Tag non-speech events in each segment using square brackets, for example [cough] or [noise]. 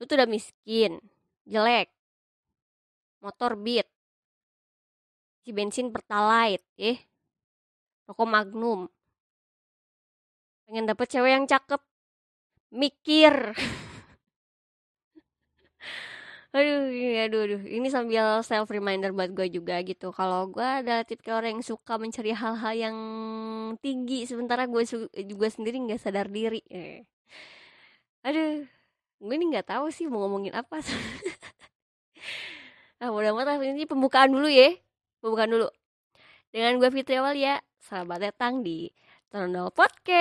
lu tuh udah miskin jelek. Motor beat. Si bensin pertalite eh rokok magnum. Pengen dapet cewek yang cakep. Mikir. [laughs] Aduh aduh aduh. Ini sambil self reminder buat gue juga gitu. Kalau gue adalah tipe orang yang suka mencari hal-hal yang tinggi sementara gue juga sendiri nggak sadar diri. Eh. aduh gue ini nggak tahu sih mau ngomongin apa. Nah mudah mudahan ini pembukaan dulu ya pembukaan dulu. Dengan gue Fitri ya selamat datang di Trondol Podcast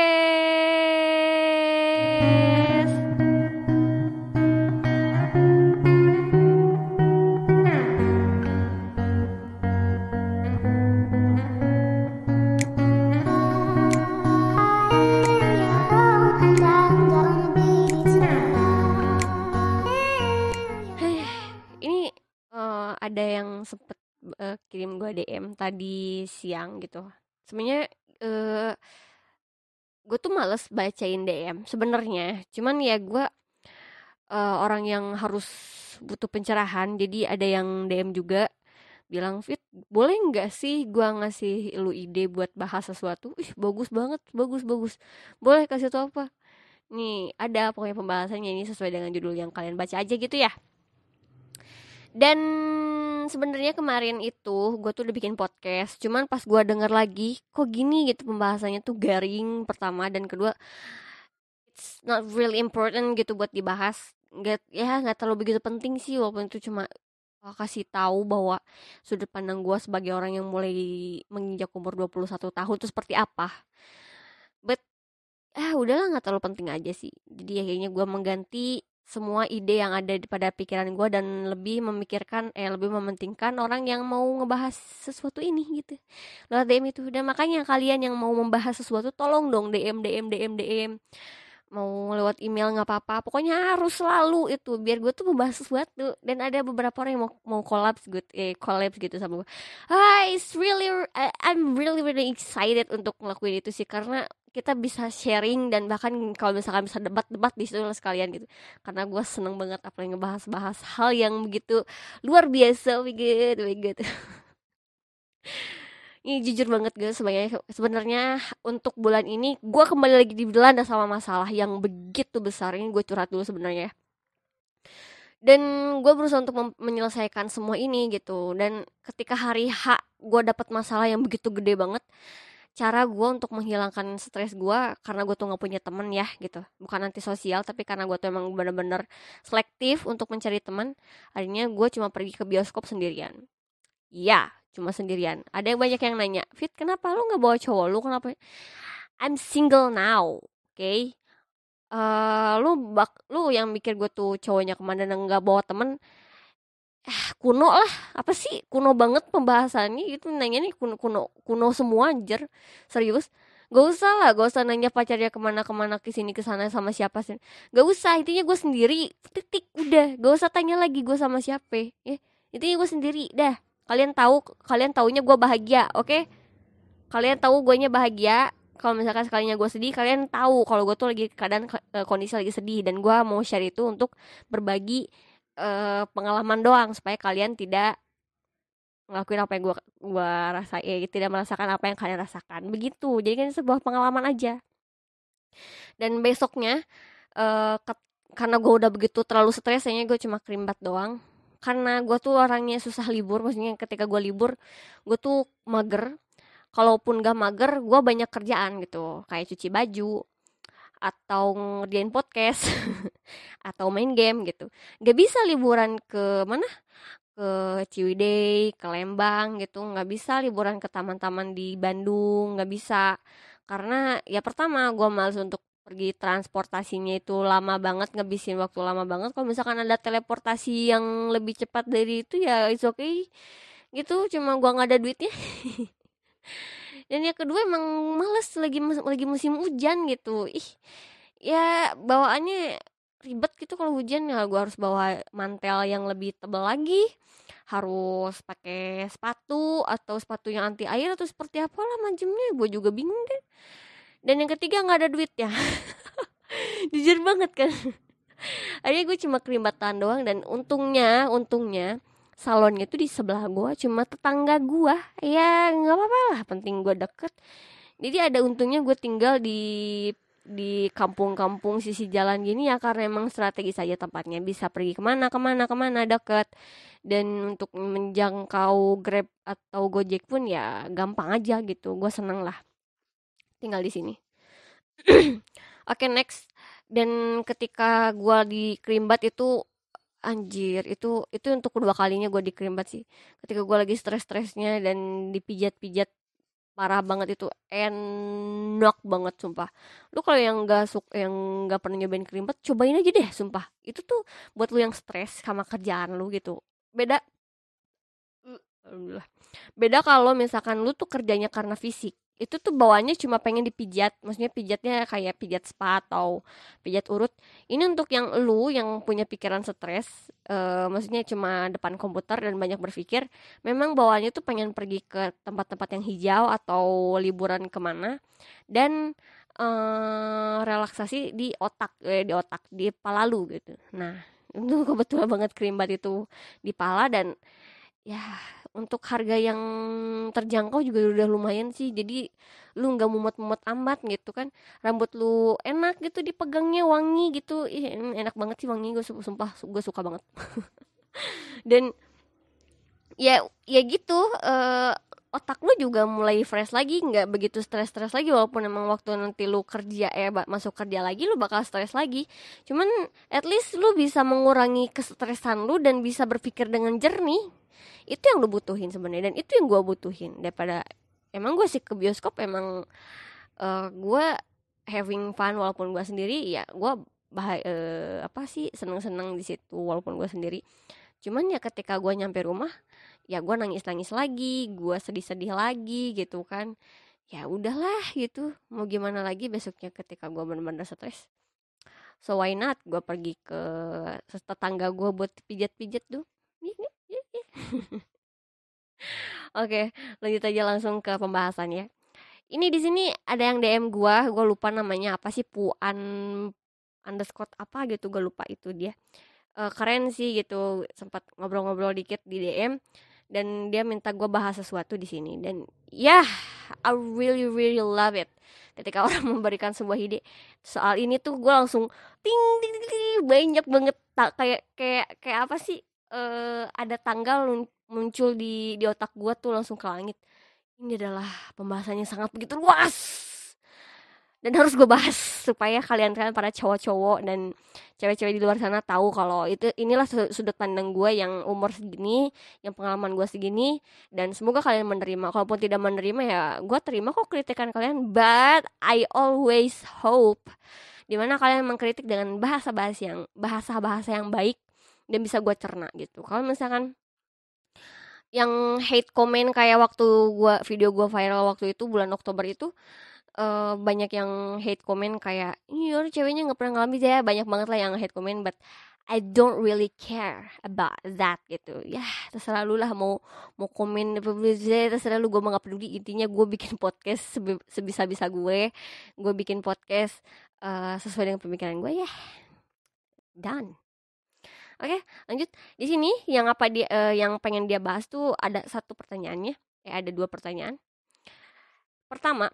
ada yang sempet uh, kirim gue DM tadi siang gitu. Sebenarnya uh, gue tuh males bacain DM sebenarnya. Cuman ya gue uh, orang yang harus butuh pencerahan jadi ada yang DM juga bilang fit boleh nggak sih gue ngasih lu ide buat bahas sesuatu? Ih bagus banget bagus bagus. Boleh kasih tau apa? Nih ada pokoknya pembahasannya ini sesuai dengan judul yang kalian baca aja gitu ya dan sebenarnya kemarin itu gue tuh udah bikin podcast cuman pas gue denger lagi kok gini gitu pembahasannya tuh garing pertama dan kedua it's not really important gitu buat dibahas. Nggak ya nggak terlalu begitu penting sih walaupun itu cuma kasih tahu bahwa sudut pandang gue sebagai orang yang mulai menginjak umur 21 tahun itu seperti apa. But ah udahlah nggak terlalu penting aja sih. Jadi akhirnya gue mengganti semua ide yang ada pada pikiran gue dan lebih memikirkan eh lebih mementingkan orang yang mau ngebahas sesuatu ini gitu. Lewat DM itu. Dan makanya kalian yang mau membahas sesuatu tolong dong DM DM DM DM mau lewat email nggak apa-apa. Pokoknya harus selalu itu biar gue tuh membahas sesuatu. Dan ada beberapa orang yang mau mau collabs gitu eh collabs gitu sama gue ah it's really I'm really really excited untuk ngelakuin itu sih. Karena kita bisa sharing dan bahkan kalau misalkan bisa debat-debat di situ sekalian gitu. Karena gue seneng banget apa yang ngebahas-bahas hal yang begitu luar biasa begitu begitu [laughs] ini jujur banget guys sebenarnya sebenarnya untuk bulan ini gue kembali lagi di dilanda sama masalah yang begitu besar. Ini gue curhat dulu sebenarnya. Dan gue berusaha untuk menyelesaikan semua ini gitu. Dan ketika hari H gue dapat masalah yang begitu gede banget cara gue untuk menghilangkan stres gue karena gue tuh nggak punya temen ya gitu. Bukan anti sosial tapi karena gue tuh emang bener-bener selektif untuk mencari teman akhirnya gue cuma pergi ke bioskop sendirian. Ya cuma sendirian. Ada yang banyak yang nanya fit kenapa lu nggak bawa cowok? Lu kenapa? I'm single now oke? Okay? uh, eh, lu bak lu yang mikir gue tuh cowoknya ke mana dan nggak bawa temen eh, kuno lah apa sih? Kuno banget pembahasannya itu nanya nih kuno kuno kuno semua anjir serius. Gak usah lah gak usah nanya pacarnya ke mana ke mana ke sini ke sana sama siapa sih. Gak usah intinya gue sendiri. Titik udah gak usah tanya lagi gue sama siapa ya. Intinya gue sendiri dah. Kalian tahu kalian taunya gue bahagia oke? Okay? kalian tahu gue nya bahagia kalau misalkan sekalinya gue sedih kalian tahu kalau gue tuh lagi keadaan eh, kondisi lagi sedih dan gue mau share itu untuk berbagi uh, pengalaman doang supaya kalian tidak ngelakuin apa yang gue gua rasa ya tidak merasakan apa yang kalian rasakan. Begitu. Jadi kan sebuah pengalaman aja. Dan besoknya uh, karena gue udah begitu terlalu stres kayaknya gue cuma kerimbat doang. Karena gue tuh orangnya susah libur maksudnya ketika gue libur gue tuh mager. Kalaupun gak mager gue banyak kerjaan gitu. Kayak cuci baju atau ngerjain podcast [laughs] atau main game gitu. Nggak bisa liburan ke mana? Ke Ciwidey ke Lembang gitu. Nggak bisa liburan ke taman-taman di Bandung nggak bisa. Karena ya pertama gue males untuk pergi transportasinya itu lama banget ngabisin waktu lama banget. Kalau misalkan ada teleportasi yang lebih cepat dari itu ya it's okay. Gitu cuma gue nggak ada duitnya [laughs] dan yang kedua emang males lagi lagi musim hujan gitu. Ih ya bawaannya ribet gitu kalau hujan. Ya gue harus bawa mantel yang lebih tebal lagi. Harus pakai sepatu atau sepatu yang anti air atau seperti apa lah macamnya gue juga bingung kan dan yang ketiga nggak ada duit ya. [laughs] Jujur banget kan. [laughs] Akhirnya gue cuma kerimbatan doang dan untungnya untungnya salonnya tuh di sebelah gue cuma tetangga gue ya nggak apa-apa lah penting gue deket. Jadi ada untungnya gue tinggal di di kampung-kampung sisi jalan gini ya karena emang strategis saja tempatnya bisa pergi ke mana ke mana ke mana deket. Dan untuk menjangkau Grab atau Gojek pun ya gampang aja gitu gue seneng lah. Tinggal di sini. [clears throat] Oke okay, next. Dan ketika gue di Krimbat itu anjir itu itu untuk kedua kalinya gue di Krimbat sih. Ketika gue lagi stres-stresnya dan dipijat-pijat parah banget itu enak banget sumpah. Lu kalau yang nggak suka yang nggak pernah nyobain kerimpet cobain aja deh sumpah. Itu tuh buat lu yang stres sama kerjaan lu gitu. Beda beda kalau misalkan lu tuh kerjanya karena fisik itu tuh bawaannya cuma pengen dipijat maksudnya pijatnya kayak pijat spa atau pijat urut. Ini untuk yang lu yang punya pikiran stres uh, maksudnya cuma depan komputer dan banyak berpikir memang bawaannya tuh pengen pergi ke tempat-tempat yang hijau atau liburan ke mana dan uh, relaksasi di otak eh, di otak di pala lu gitu. Nah [laughs] itu kebetulan banget krim bat itu di pala dan ya untuk harga yang terjangkau juga udah lumayan sih. Jadi lu nggak mumet-mumet amat gitu kan. Rambut lu enak gitu dipegangnya wangi gitu. Ih, enak banget sih wangi gue sumpah gue suka banget. [laughs] Dan ya ya gitu uh, otak lu juga mulai fresh lagi nggak begitu stres-stres lagi walaupun emang waktu nanti lu kerja ya masuk kerja lagi lu bakal stres lagi. Cuman at least lu bisa mengurangi kestresan lu dan bisa berpikir dengan jernih itu yang lu butuhin sebenarnya dan itu yang gue butuhin daripada emang gue sih ke bioskop emang uh, eh, gue having fun walaupun gue sendiri ya gue bah uh, apa sih seneng-seneng di situ walaupun gue sendiri. Cuman ya ketika gue nyampe rumah ya gue nangis-nangis lagi gue sedih-sedih lagi gitu kan. Ya udahlah gitu mau gimana lagi besoknya ketika gue bener-bener stres. So why not gue pergi ke tetangga gue buat pijat-pijat tuh Oke, lanjut aja langsung ke pembahasannya. Ini di sini ada yang DM gua, gua lupa namanya apa sih Puan underscore apa gitu, gue lupa itu dia. Uh, keren sih gitu, sempat ngobrol-ngobrol dikit di DM dan dia minta gue bahas sesuatu di sini dan ya yeah, I really really love it ketika [laughs] orang memberikan sebuah ide soal ini tuh gue langsung ting ting ting, ting banyak banget tak kayak kayak kayak apa sih uh, ada tanggal muncul di di otak gue tuh langsung ke langit ini adalah pembahasannya sangat begitu luas dan harus gue bahas supaya kalian-kalian para cowok-cowok dan cewek-cewek di luar sana tahu kalau itu inilah sudut pandang gue yang umur segini, yang pengalaman gue segini dan semoga kalian menerima. Kalaupun tidak menerima ya gue terima kok kritikan kalian, but I always hope di mana kalian mengkritik dengan bahasa-bahasa yang bahasa-bahasa yang baik dan bisa gue cerna gitu. Kalau misalkan yang hate comment kayak waktu gua video gua viral waktu itu bulan Oktober itu uh, banyak yang hate comment kayak iya ceweknya nggak pernah ngalamin ya. Banyak banget lah yang hate comment but I don't really care about that gitu. Ya terserah lu lah mau mau komen terserah lu. Gue nggak peduli. Intinya gue bikin podcast sebisa bisa gue. Gue bikin podcast uh, sesuai dengan pemikiran gue ya done Oke, lanjut. Di sini yang apa dia uh, yang pengen dia bahas tuh ada satu pertanyaannya. Eh ada dua pertanyaan. Pertama,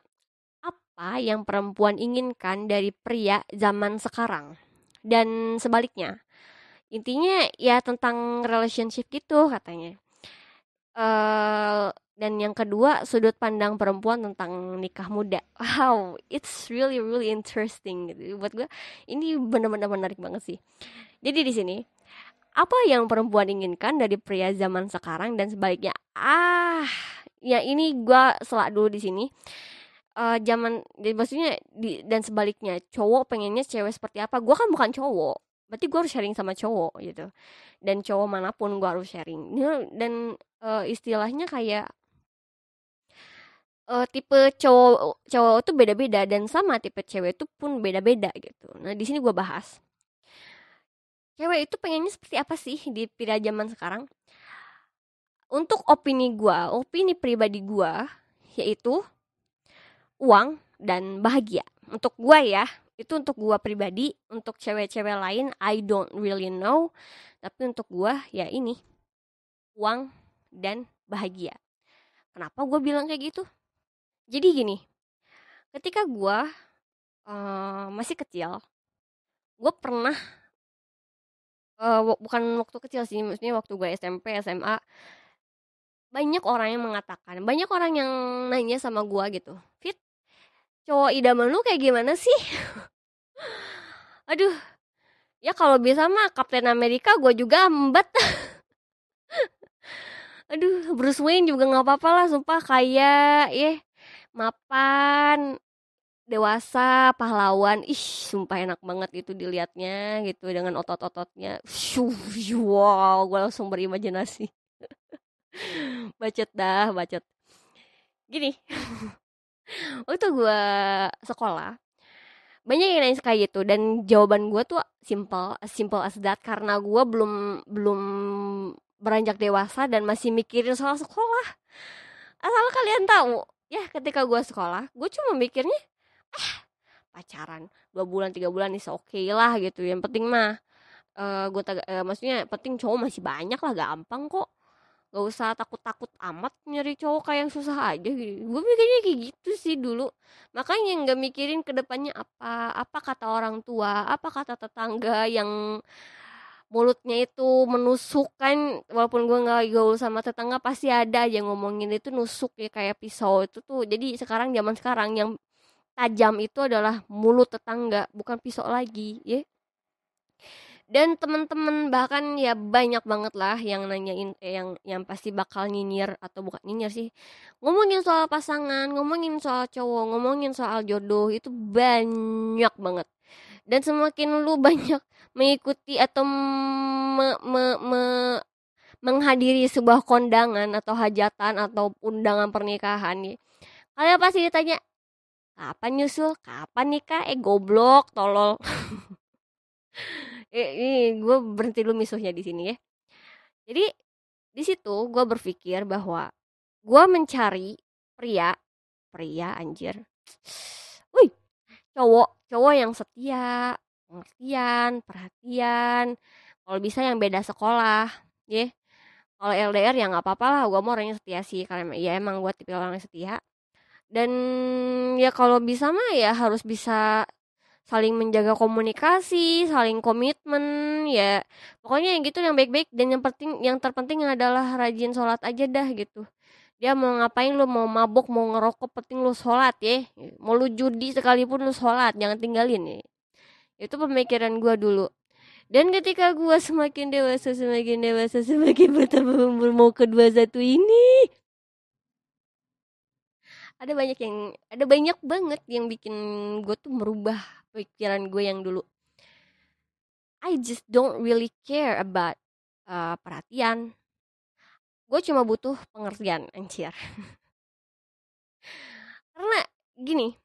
apa yang perempuan inginkan dari pria zaman sekarang? Dan sebaliknya. Intinya ya tentang relationship gitu katanya. Uh, dan yang kedua sudut pandang perempuan tentang nikah muda [laughs] wow it's really really interesting gitu buat gue ini benar-benar menarik banget sih jadi di sini apa yang perempuan inginkan dari pria zaman sekarang dan sebaliknya? Ah ya ini gue selak dulu di sini. Uh, zaman maksudnya di, dan sebaliknya cowok pengennya cewek seperti apa? Gue kan bukan cowok. Berarti gue harus sharing sama cowok gitu. Dan cowok mana pun gue harus sharing. Dan uh, istilahnya kayak uh, tipe cowok cowok tuh beda-beda dan sama tipe cewek itu pun beda-beda gitu. Nah di sini gue bahas cewek itu pengennya seperti apa sih di pria zaman sekarang? Untuk opini gue opini pribadi gue yaitu uang dan bahagia. Untuk gue ya itu untuk gua pribadi. Untuk cewek-cewek lain I don't really know. Tapi untuk gua ya ini uang dan bahagia. Kenapa gua bilang kayak gitu? Jadi gini ketika gua uh, masih kecil gue pernah uh, bukan waktu kecil sih maksudnya waktu gue SMP SMA. Banyak orang yang mengatakan banyak orang yang nanya sama gue gitu Fit cowok idaman lu kayak gimana sih? [laughs] Aduh ya kalau bisa mah Kapten Amerika gue juga embat [laughs] aduh Bruce Wayne juga nggak apa-apa lah sumpah kayak ya mapan dewasa pahlawan ih sumpah enak banget itu dilihatnya gitu dengan otot-ototnya. Wow gue langsung berimajinasi. [laughs] Bacot dah bacot gini [laughs] waktu gue sekolah banyak yang nanya kayak gitu dan jawaban gue tuh simple simple as that karena gue belum belum beranjak dewasa dan masih mikirin soal sekolah. Asal kalian tahu ya ketika gue sekolah gue cuma mikirnya pacaran dua bulan tiga bulan is oke okay lah gitu. Yang penting mah uh, gue uh, maksudnya penting cowok masih banyak lah gampang kok. Gak usah takut-takut amat nyari cowok kayak yang susah aja gitu. Gue mikirnya kayak gitu sih dulu. Makanya nggak mikirin ke depannya apa apa kata orang tua apa kata tetangga yang mulutnya itu menusuk kan walaupun gue nggak gaul sama tetangga pasti ada aja ngomongin itu nusuk ya kayak pisau itu tuh. Jadi sekarang zaman sekarang yang tajam itu adalah mulut tetangga bukan pisau lagi ya. Dan temen-temen bahkan ya banyak banget lah yang nanyain eh, yang yang pasti bakal nyinyir atau bukan nyinyir sih. Ngomongin soal pasangan ngomongin soal cowok ngomongin soal jodoh itu banyak banget. Dan semakin lu [laughs] banyak mengikuti atau me, me, me, menghadiri sebuah kondangan atau hajatan atau undangan pernikahan ya kalian pasti ditanya kapan nyusul? Kapan nikah eh goblok tolol. Eh, ini gue berhenti dulu misuhnya di sini ya. Jadi di situ gue berpikir bahwa gue mencari pria pria anjir. Wih cowok cowok yang setia pengertian perhatian. Kalau bisa yang beda sekolah ya. Kalau LDR ya nggak apa-apa lah gue mau orangnya setia sih. Karena ya emang gue tipe orang yang setia dan ya kalau bisa mah ya harus bisa saling menjaga komunikasi, saling komitmen, ya pokoknya yang gitu yang baik-baik dan yang penting yang terpenting adalah rajin sholat aja dah gitu. Dia mau ngapain lu mau mabok mau ngerokok penting lu sholat ya, mau lu judi sekalipun lu sholat jangan tinggalin ya. Itu pemikiran gua dulu. Dan ketika gua semakin dewasa, semakin dewasa, semakin bertambah umur mau kedua satu ini, ada banyak yang ada banyak banget yang bikin gue tuh merubah pikiran gue yang dulu. I just don't really care about uh, perhatian. Gue cuma butuh pengertian anjir. [laughs] Karena gini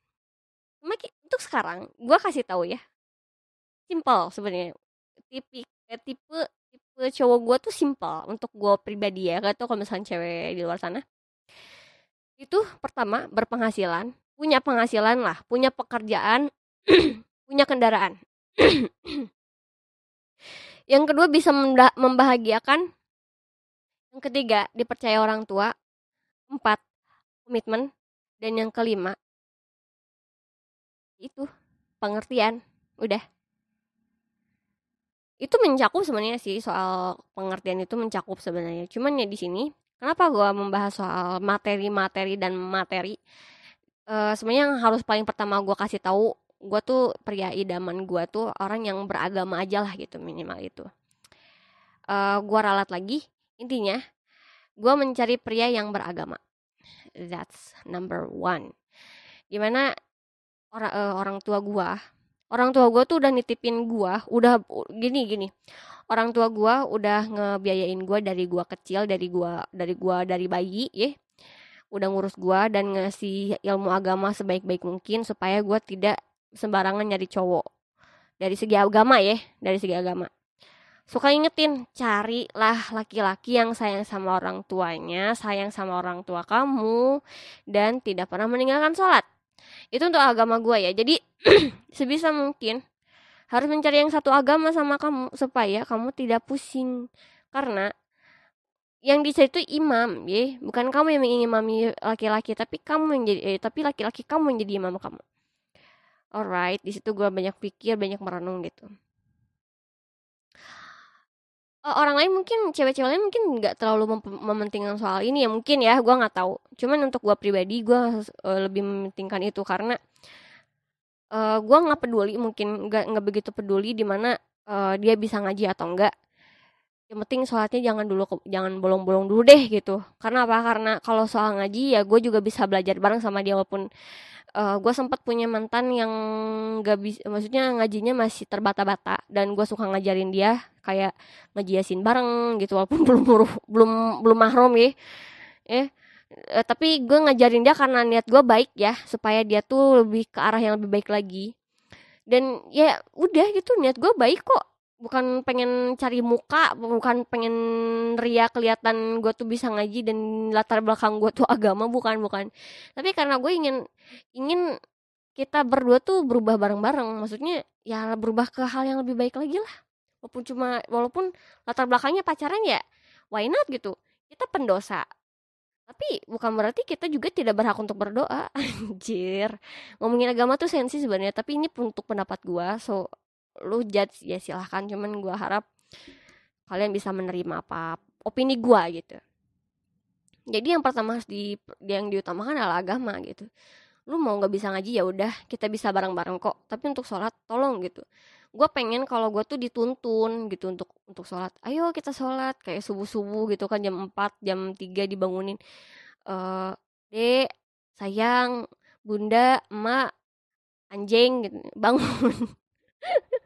makin untuk sekarang gue kasih tahu ya simple sebenarnya. Tipe eh, tipe tipe cowok gue tuh simple untuk gue pribadi ya. Gak tau kalau misalnya cewek di luar sana itu pertama berpenghasilan punya penghasilan lah punya pekerjaan [clears throat] punya kendaraan. [clears throat] yang kedua bisa membahagiakan. Yang ketiga dipercaya orang tua. Empat komitmen. Dan yang kelima itu pengertian. Udah. Itu mencakup sebenarnya sih soal pengertian itu mencakup sebenarnya. Cuman ya di sini kenapa gue membahas soal materi-materi dan materi? Uh, sebenarnya yang harus paling pertama gue kasih tahu gue tuh pria idaman gue tuh orang yang beragama aja lah gitu minimal itu uh, eh, gue ralat lagi intinya gue mencari pria yang beragama. That's number one. Gimana orang uh, orang tua gue orang tua gue tuh udah nitipin gue udah gini gini. Orang tua gue udah ngebiayain gue dari gue kecil dari gue dari gue dari bayi ya udah ngurus gue dan ngasih ilmu agama sebaik-baik mungkin supaya gue tidak sembarangan nyari cowok. Dari segi agama ya dari segi agama. Suka ingetin carilah laki-laki yang sayang sama orang tuanya sayang sama orang tua kamu dan tidak pernah meninggalkan sholat itu untuk agama gue ya. Jadi [clears throat] sebisa mungkin harus mencari yang satu agama sama kamu supaya kamu tidak pusing. Karena yang di itu imam ya bukan kamu yang mengimami laki-laki tapi kamu yang jadi eh, tapi laki-laki kamu yang jadi imam kamu. Alright di situ gue banyak pikir banyak merenung gitu orang lain mungkin cewek-cewek lain mungkin nggak terlalu mem mementingkan soal ini ya mungkin ya gue nggak tahu. Cuman untuk gue pribadi gue uh, lebih mementingkan itu karena uh, gue nggak peduli mungkin nggak nggak begitu peduli di mana uh, dia bisa ngaji atau enggak yang penting sholatnya jangan dulu jangan bolong-bolong dulu deh gitu. Karena apa? Karena kalau soal ngaji ya gue juga bisa belajar bareng sama dia walaupun uh, gue sempat punya mantan yang gak bisa maksudnya ngajinya masih terbata-bata. Dan gue suka ngajarin dia kayak ngaji yasin bareng gitu walaupun [laughs] belum belum belum mahrom ya. Eh uh, tapi gue ngajarin dia karena niat gue baik ya supaya dia tuh lebih ke arah yang lebih baik lagi. Dan ya udah gitu niat gue baik kok bukan pengen cari muka bukan pengen ria kelihatan gue tuh bisa ngaji dan latar belakang gue tuh [laughs] agama bukan bukan. Tapi karena gue ingin ingin kita berdua tuh berubah bareng-bareng maksudnya ya berubah ke hal yang lebih baik lagi lah. Walaupun cuma walaupun latar belakangnya pacaran ya why not gitu? Kita pendosa. Tapi bukan berarti kita juga tidak berhak untuk berdoa. [laughs] Anjir. Ngomongin agama tuh sensi sebenarnya tapi ini untuk pendapat gue so lu judge ya silahkan. Cuman gue harap kalian bisa menerima apa opini gue gitu. Jadi yang pertama harus di yang diutamakan adalah agama gitu. Lu mau nggak bisa ngaji ya udah kita bisa bareng-bareng kok. Tapi untuk sholat tolong gitu. Gue pengen kalau gue tuh dituntun gitu untuk untuk sholat. Ayo kita sholat kayak subuh subuh gitu kan jam 4 jam 3 dibangunin. Eh dek sayang bunda emak anjing gitu bangun [laughs]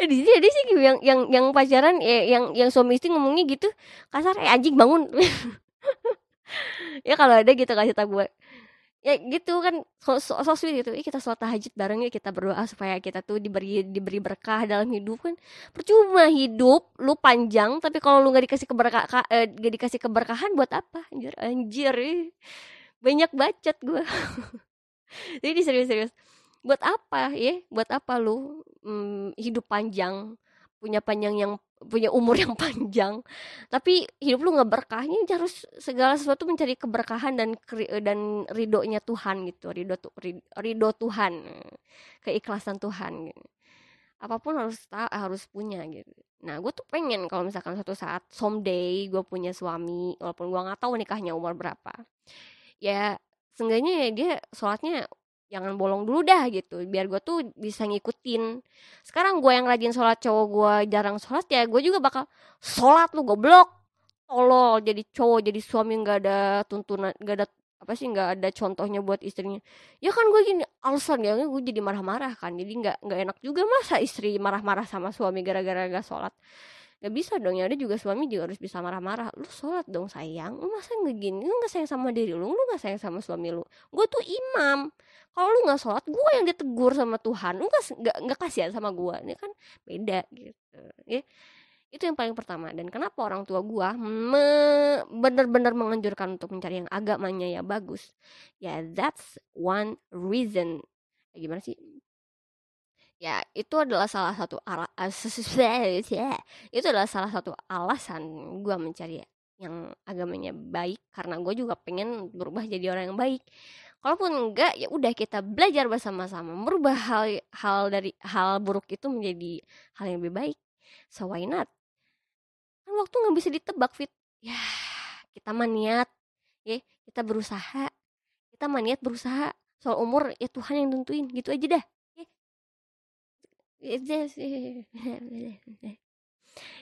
eh di sini ada sih yang yang yang pacaran eh, yang yang suami istri ngomongnya gitu. Kasar eh anjing bangun. [laughs] Ya kalau ada gitu kasih tahu gue ya gitu kan so, so, so sweet gitu. Eh, kita sholat tahajud bareng ya kita berdoa supaya kita tuh diberi diberi berkah dalam hidup kan. Percuma hidup lu panjang tapi kalau lu nggak dikasih keberkah eh, gak dikasih keberkahan buat apa? Anjir anjir. Eh. banyak bacot gue [laughs] jadi serius-serius buat apa ya? Buat apa lu hmm, hidup panjang? Punya panjang yang punya umur [laughs] yang panjang? Tapi hidup lu nggak berkah ini harus segala sesuatu mencari keberkahan dan dan ridhonya Tuhan gitu. Ridho ridho Tuhan keikhlasan Tuhan gitu. apa pun harus harus punya gitu. Nah gue tuh pengen kalau misalkan suatu saat someday gue punya suami walaupun gue nggak tahu nikahnya umur berapa. Ya seenggaknya ya dia sholatnya jangan bolong dulu dah gitu. Biar gue tuh bisa ngikutin. Sekarang gue yang rajin sholat cowok gue jarang sholat ya gue juga bakal sholat lu goblok. Tolol jadi cowok jadi suami nggak ada tuntunan nggak ada apa sih nggak ada contohnya buat istrinya. Ya kan gue gini alasan ya gue jadi marah-marah kan. Jadi nggak nggak enak juga masa istri marah-marah sama suami gara-gara gak sholat. Gak bisa dong ya ada juga suami juga harus bisa marah-marah. Lu sholat dong sayang. Lu masa nggak gini? Lu gak sayang sama diri lu Lu gak sayang sama suami lu. Gue tuh imam kalau lu nggak sholat gue yang ditegur sama Tuhan. Lu nggak nggak kasihan sama gue ini kan beda gitu ya. Itu yang paling pertama. Dan kenapa orang tua gue me benar-benar menganjurkan untuk mencari yang agamanya ya bagus? Ya that's one reason. Ya, gimana sih? Ya itu adalah salah satu ala [laughs] itu adalah salah satu alasan gue mencari yang agamanya baik. Karena gue juga pengen berubah jadi orang yang baik kalaupun enggak ya udah kita belajar bersama-sama merubah hal hal dari hal buruk itu menjadi hal yang lebih baik. So why not? Kan waktu nggak bisa ditebak fit. Ya kita maniat ya. Kita berusaha kita maniat berusaha. Soal umur ya Tuhan yang tentuin gitu aja dah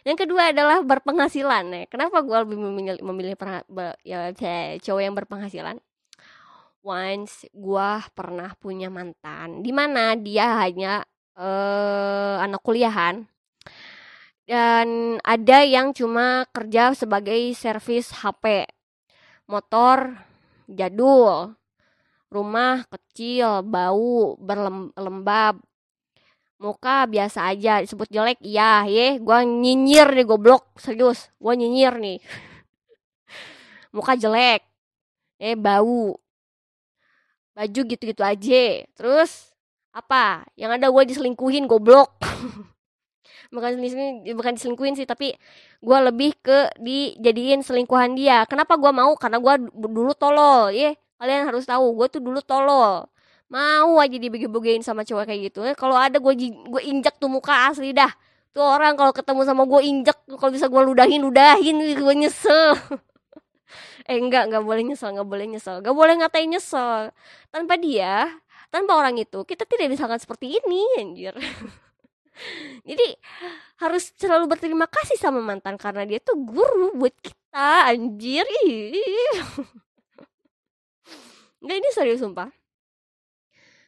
yang kedua adalah berpenghasilan ya. Kenapa gue lebih memilih memilih ya cowok yang berpenghasilan once gue pernah punya mantan di mana dia hanya uh, anak kuliahan. Dan ada yang cuma kerja sebagai servis HP motor jadul rumah kecil bau berlembab muka biasa aja disebut jelek iya ye gue nyinyir nih goblok serius gue nyinyir nih. [laughs] Muka jelek eh bau baju gitu-gitu aja. Terus apa? Yang ada gue diselingkuhin goblok. [laughs] Bukan diselingkuhin, bukan diselingkuhin sih tapi gue lebih ke dijadiin selingkuhan dia. Kenapa gue mau? Karena gue dulu tolol ya kalian harus tahu gue tuh dulu tolol. Mau aja dibagi-bagiin sama cowok kayak gitu. Eh, kalau ada gue gue injak tuh muka asli dah. Tuh orang kalau ketemu sama gue injak kalau bisa gue ludahin ludahin gue nyesel [laughs] eh enggak enggak boleh nyesel enggak boleh nyesel enggak boleh ngatain nyesel. Tanpa dia tanpa orang itu kita tidak bisa kan seperti ini anjir. [laughs] Jadi harus selalu berterima kasih sama mantan karena dia tuh guru buat kita anjir. [laughs] Enggak ini serius sumpah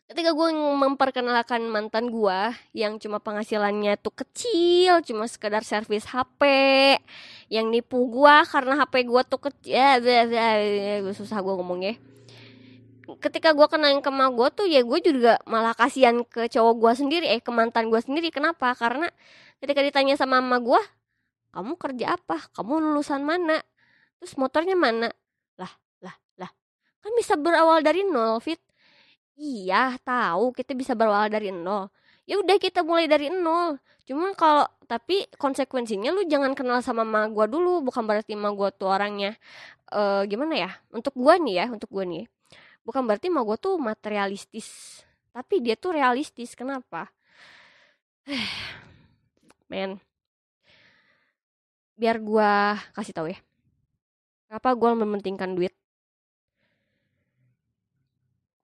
ketika gue memperkenalkan mantan gue yang cuma penghasilannya tuh kecil cuma sekedar servis HP yang nipu gue karena HP gue tuh kecil ya, ya, susah gue ngomongnya ketika gue kenalin ke emak gue tuh ya gue juga malah kasihan ke cowok gue sendiri eh ke mantan gue sendiri. Kenapa? Karena ketika ditanya sama emak gue kamu kerja apa? Kamu lulusan mana? Terus motornya mana? Lah lah lah. Kan bisa berawal dari nol fit Iya, tahu kita bisa berawal dari nol. Ya udah kita mulai dari nol. Cuma kalau tapi konsekuensinya lu jangan kenal sama ma gua dulu, bukan berarti ma gua tuh orangnya uh, gimana ya? Untuk gua nih ya, untuk gua nih. Bukan berarti ma gua tuh materialistis. Tapi dia tuh realistis. Kenapa? [sighs] Men. Biar gua kasih tahu ya. Kenapa gua mementingkan duit?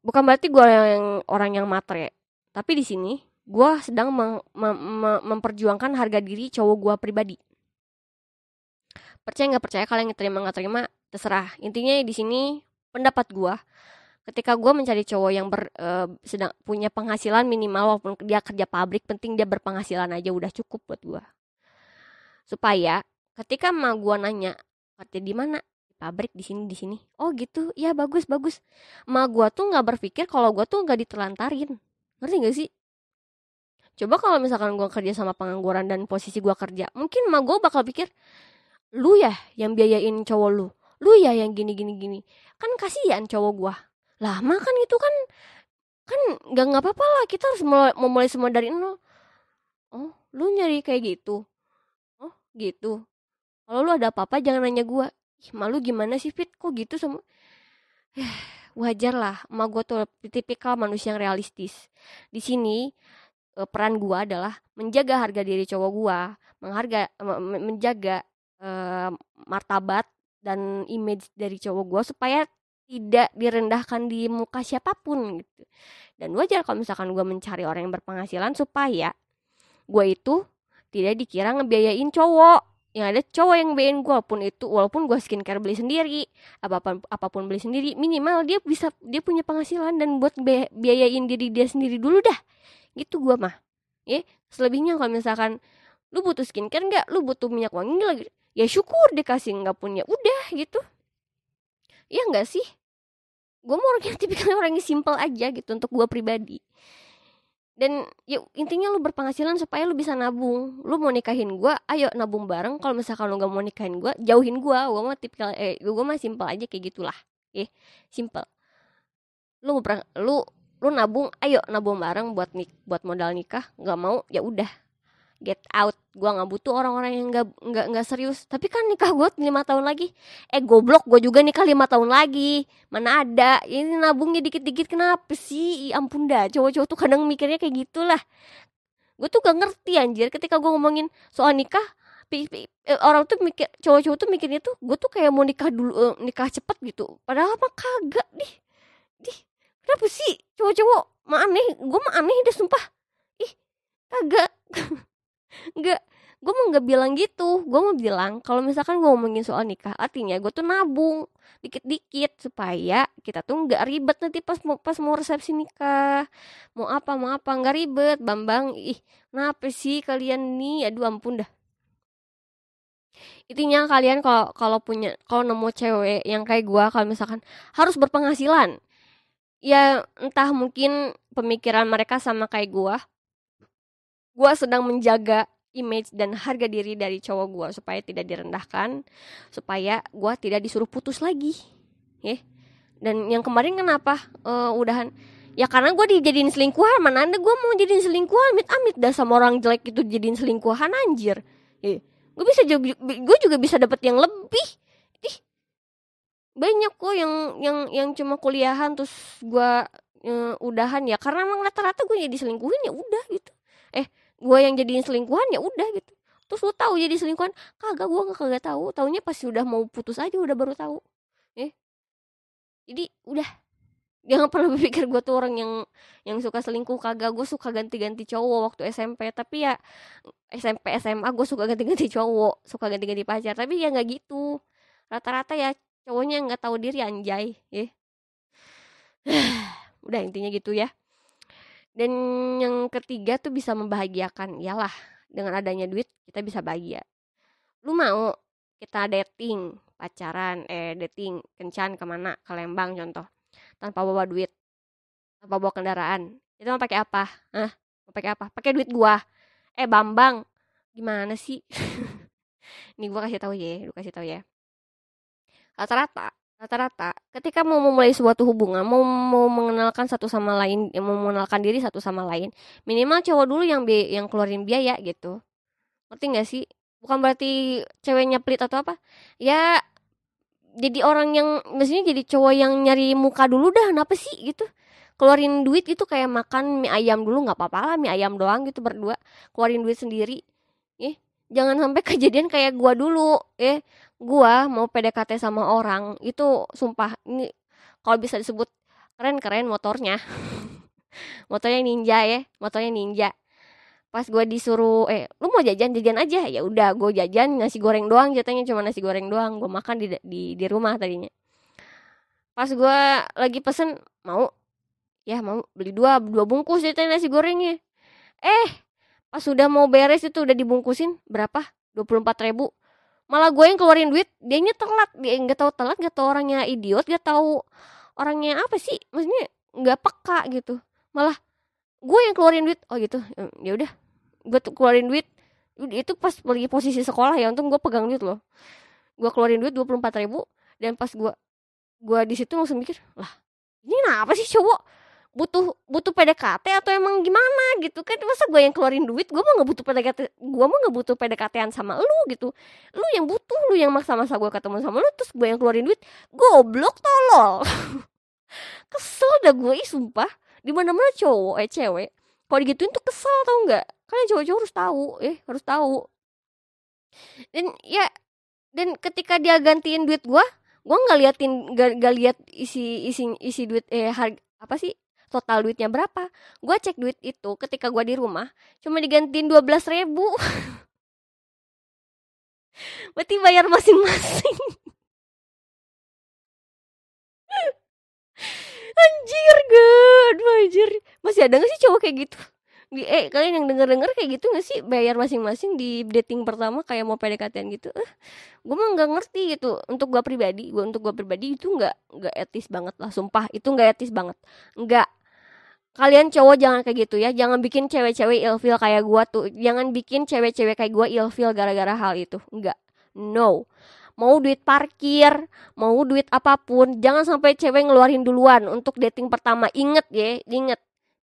Bukan berarti gue yang orang yang matre tapi di sini gue sedang mem mem memperjuangkan harga diri cowok gue pribadi. Percaya nggak percaya kalian terima nggak terima terserah. Intinya di sini pendapat gue ketika gue mencari cowok yang ber, uh, sedang punya penghasilan minimal walaupun dia kerja pabrik penting dia berpenghasilan aja udah cukup buat gue supaya ketika ma gue nanya kerja di mana pabrik di sini di sini. Oh gitu. Ya bagus bagus. Ma gue tuh nggak berpikir kalau gue tuh nggak ditelantarin. Ngerti gak sih? Coba kalau misalkan gue kerja sama pengangguran dan posisi gue kerja mungkin ma gue bakal pikir lu ya yang biayain cowok lu. Lu ya yang gini gini gini. Kan kasihan cowok gue lama kan itu kan kan nggak nggak apa-apa lah. Kita harus mulai, memulai semua dari nol. Oh lu nyari kayak gitu? Oh gitu. Kalau lu ada apa-apa jangan nanya gue malu gimana sih Fit? Kok gitu sama wajar lah. Emak gue tuh tipikal manusia yang realistis. Di sini eh, peran gue adalah menjaga harga diri cowok gue mengharga menjaga uh, martabat dan image dari cowok gue supaya tidak direndahkan di muka siapa pun gitu. Dan wajar kalau misalkan gue mencari orang yang berpenghasilan supaya gue itu tidak dikira ngebiayain cowok yang ada cowok yang biayain gue walaupun itu walaupun gue skincare beli sendiri apa pun apa pun beli sendiri minimal dia bisa dia punya penghasilan dan buat biayain diri dia sendiri dulu dah. Gitu gue mah. Ya selebihnya kalau misalkan lu butuh skincare nggak lu butuh minyak wangi lagi ya syukur dikasih nggak punya udah gitu. Ya nggak sih? Gue mau orang yang [laughs] tipikal orang yang simple aja gitu untuk gue pribadi dan ya intinya lu berpenghasilan supaya lu bisa nabung. Lu mau nikahin gue ayo nabung bareng. Kalau misalkan lu gak mau nikahin gue jauhin gue gue mah tipikal eh gue mah simple aja kayak gitulah. Eh simple lu lu lu nabung ayo nabung bareng buat nik buat modal nikah. Nggak mau ya udah get out. Gue nggak butuh orang-orang yang nggak nggak nggak serius. Tapi kan nikah gue lima tahun lagi. Eh goblok gue juga nikah lima tahun lagi. Mana ada? Ini nabungnya dikit-dikit. Kenapa sih? I, ampun dah. Cowok-cowok tuh kadang mikirnya kayak gitulah. Gue tuh gak ngerti anjir ketika gue ngomongin soal nikah pi, pi, eh, orang tuh mikir cowok-cowok tuh mikirnya tuh gue tuh kayak mau nikah dulu uh, nikah cepet gitu. Padahal mah kagak dih. Dih kenapa sih? Cowok-cowok mah aneh. Gue mah aneh deh sumpah. Ih kagak [laughs] nggak gue mau nggak bilang gitu. Gue mau bilang kalau misalkan gue ngomongin soal nikah artinya gue tuh nabung dikit-dikit supaya kita tuh nggak ribet nanti pas mau pas mau resepsi nikah. Mau apa mau apa nggak ribet. Bambang ih kenapa sih kalian nih? Aduh ampun dah. Intinya kalian kalau kalau punya kalau nemu cewek yang kayak gue kalau misalkan harus berpenghasilan ya entah mungkin pemikiran mereka sama kayak gue gue sedang menjaga image dan harga diri dari cowok gue supaya tidak direndahkan supaya gue tidak disuruh putus lagi ya. Dan yang kemarin kenapa? Uh, udahan ya karena gue dijadiin selingkuhan mana anda gue mau jadiin selingkuhan? Amit amit dah sama orang jelek itu jadiin selingkuhan anjir. Eh, gue bisa juga gue juga bisa dapat yang lebih. Ih. Banyak kok yang yang yang cuma kuliahan terus gue uh, udahan ya. Karena emang rata-rata gue jadi selingkuhin ya udah gitu. Eh gue yang jadiin selingkuhan ya udah gitu. Terus lu tahu jadi selingkuhan? Kagak gue nggak kagak tahu. Taunya pas udah mau putus aja udah baru tahu. Eh jadi udah. Jangan pernah berpikir gue tuh orang yang yang suka selingkuh. Kagak gue suka ganti-ganti cowok waktu SMP tapi ya SMP SMA gue suka ganti-ganti cowok suka ganti-ganti pacar. Tapi ya nggak gitu. Rata-rata ya cowoknya nggak tahu diri anjay. Ya [sighs] udah intinya gitu ya dan yang ketiga tuh bisa membahagiakan iyalah dengan adanya duit kita bisa bahagia. Lu mau kita dating pacaran eh dating kencan ke mana? Ke Lembang contoh tanpa bawa duit tanpa bawa kendaraan. Itu mau pakai apa? Hah? mau pakai apa? Pakai duit gua. Eh Bambang gimana sih? [laughs] Ini gua kasih tahu ya lu kasih tahu ya. Rata-rata rata-rata ketika mau memulai suatu hubungan mau mau mengenalkan satu sama lain mau mengenalkan diri satu sama lain minimal cowok dulu yang bi yang keluarin biaya gitu. Ngerti nggak sih? Bukan berarti ceweknya pelit atau apa. Ya jadi orang yang maksudnya jadi cowok yang nyari muka dulu dah kenapa sih gitu. Keluarin duit itu kayak makan mie ayam dulu nggak apa-apa lah mie ayam doang gitu berdua. Keluarin duit sendiri eh jangan sampai [laughs] kejadian kayak gua dulu eh gua mau PDKT sama orang itu sumpah ini kalau bisa disebut keren-keren motornya. [laughs] Motornya ninja ya motornya ninja. Pas gue disuruh eh lu mau jajan jajan aja. Ya udah gue jajan nasi goreng doang jatuhnya cuma nasi goreng doang. Gue makan di di di rumah tadinya. Pas gue lagi pesen mau? Ya mau. Beli dua dua bungkus jatuhnya nasi gorengnya. Eh pas sudah mau beres itu udah dibungkusin berapa? Dua puluh empat ribu malah gue yang keluarin duit dianya telat. Dia nggak tahu telat nggak tahu orangnya idiot nggak tahu orangnya apa sih. Maksudnya nggak peka gitu. Malah gue yang keluarin duit. Oh gitu ya udah. Gue tuh keluarin duit. Itu pas lagi posisi sekolah ya untung gue pegang duit loh. Gue keluarin duit dua puluh empat ribu dan pas gue gue di situ langsung mikir lah ini kenapa sih cowok butuh butuh PDKT atau emang gimana gitu kan? Masa gue yang keluarin duit gue mau nggak butuh PDKT gue mau nggak butuh PDKTan sama lu gitu. Lu yang butuh lu yang maksa-maksa gue ketemu sama lu terus gue yang keluarin duit goblok tolol. [laughs] Kesel dah gue ih sumpah. Di mana mana cowok eh cewek kalau digituin tuh kesel tau nggak? Kalian cowok-cowok harus tahu eh harus tahu. Dan ya dan ketika dia gantiin duit gua gua nggak liatin gak, liat isi isi isi duit eh harga apa sih total duitnya berapa? Gua cek duit itu ketika gua di rumah cuma digantiin dua belas ribu. [laughs] Berarti bayar masing-masing. [laughs] Anjir gak anjir. Masih ada gak sih cowok kayak gitu? Eh kalian yang denger denger kayak gitu gak sih bayar masing-masing di dating pertama kayak mau pdkt gitu? Eh gue mah nggak ngerti gitu. Untuk gue pribadi gue untuk gue pribadi itu nggak nggak etis banget lah sumpah. Itu nggak etis banget. Nggak kalian cowok jangan kayak gitu ya. Jangan bikin cewek-cewek ilfil kayak gue tuh. Jangan bikin cewek-cewek kayak gue ilfil gara-gara hal itu. Nggak no. Mau duit parkir, mau duit apa pun, jangan sampai cewek ngeluarin duluan untuk dating pertama. Ingat ya, inget,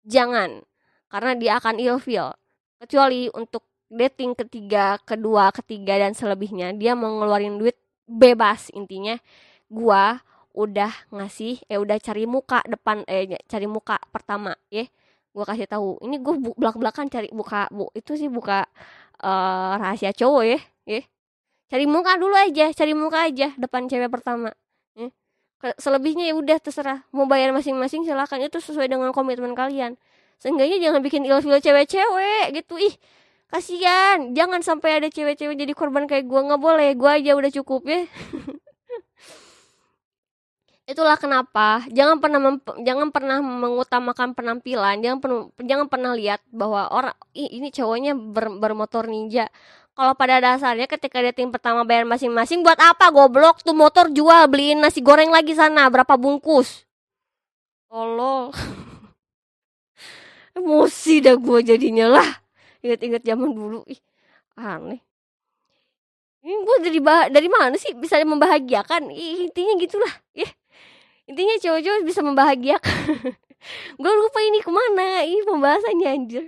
jangan. Karena dia akan ilfil. Kecuali untuk dating ketiga kedua ketiga dan selebihnya dia mau ngeluarin duit bebas. Intinya gua udah ngasih eh udah cari muka depan eh cari muka pertama ya. Gua kasih tahu ini gua bu, belak belakan cari buka bu. Itu sih buka uh, rahasia cowok ya ya. Cari muka dulu aja cari muka aja depan cewek pertama ya. selebihnya ya udah terserah. Mau bayar masing-masing silakan. Itu sesuai dengan komitmen kalian. Seenggaknya jangan bikin ilfil cewek-cewek gitu. Ih kasihan. Jangan sampai ada cewek-cewek jadi korban kayak gue nggak boleh. Gue aja udah cukup ya [laughs] itulah kenapa. Jangan pernah jangan pernah mengutamakan penampilan. Jangan pernah jangan pernah lihat bahwa orang Ih, ini cowoknya ber, bermotor ninja. Kalau pada dasarnya ketika dia tim pertama bayar masing-masing buat apa goblok? Tuh motor jual beliin nasi goreng lagi sana berapa bungkus? Tolol. [laughs] Emosi dah gue jadinya lah. Inget-inget zaman dulu. Ih aneh. Ini gue dari bah dari mana sih bisa membahagiakan? Intinya gitulah. Ya intinya cowok-cowok bisa membahagiakan. [laughs] Gue lupa ini ke mana. Ini pembahasannya anjir.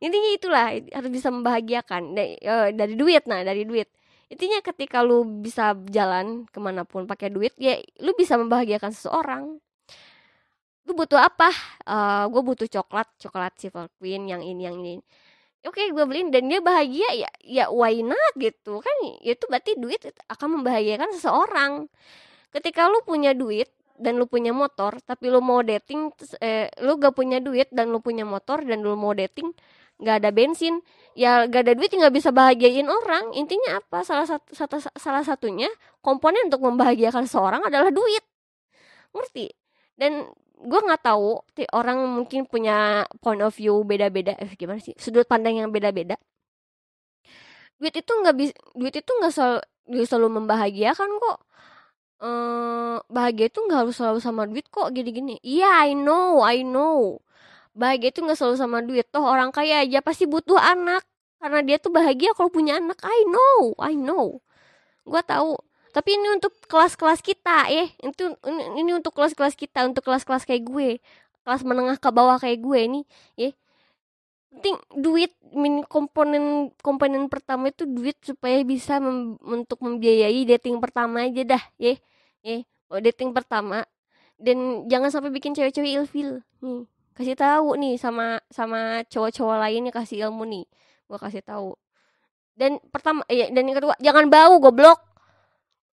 Intinya itulah harus bisa membahagiakan. Dari, uh, dari duit nah dari duit. Intinya ketika lu bisa jalan ke mana pun pakai duit ya lu bisa membahagiakan seseorang. Lu butuh apa? Uh, gue butuh coklat coklat silver queen yang ini yang ini. Oke gue beliin dan dia bahagia ya ya why not gitu. Kan itu berarti duit akan membahagiakan seseorang. Ketika lu punya duit dan lu punya motor tapi lu mau dating eh, lu gak punya duit dan lu punya motor dan lu mau dating nggak ada bensin. Ya gak ada duit nggak bisa bahagiain orang. Intinya apa? Salah satu, satu salah satunya komponen untuk membahagiakan seorang adalah duit. Ngerti? Dan gue nggak tahu orang mungkin punya point of view beda-beda. Eh, gimana sih? Sudut pandang yang beda-beda. Duit itu nggak bisa duit itu nggak selalu selalu membahagiakan kok eee, bahagia itu nggak harus selalu sama duit kok gini-gini. Iya, I know I know. Bahagia itu nggak selalu sama duit, toh orang kaya aja pasti butuh anak, karena dia tuh bahagia kalau punya anak. I know I know. Gua tahu. Tapi ini untuk kelas-kelas kita ya, itu ini untuk kelas-kelas kita, untuk kelas-kelas kayak gue, kelas menengah ke bawah kayak gue nih, ya. Penting duit min komponen komponen pertama itu duit supaya bisa mem, untuk membiayai dating pertama aja dah, ya eh oh, dating pertama. Dan jangan sampai bikin cewek-cewek ilfil. Nih kasih tahu nih sama sama cowok-cowok lainnya kasih ilmu nih. Gua kasih tahu. Dan pertama ya dan yang kedua jangan bau goblok.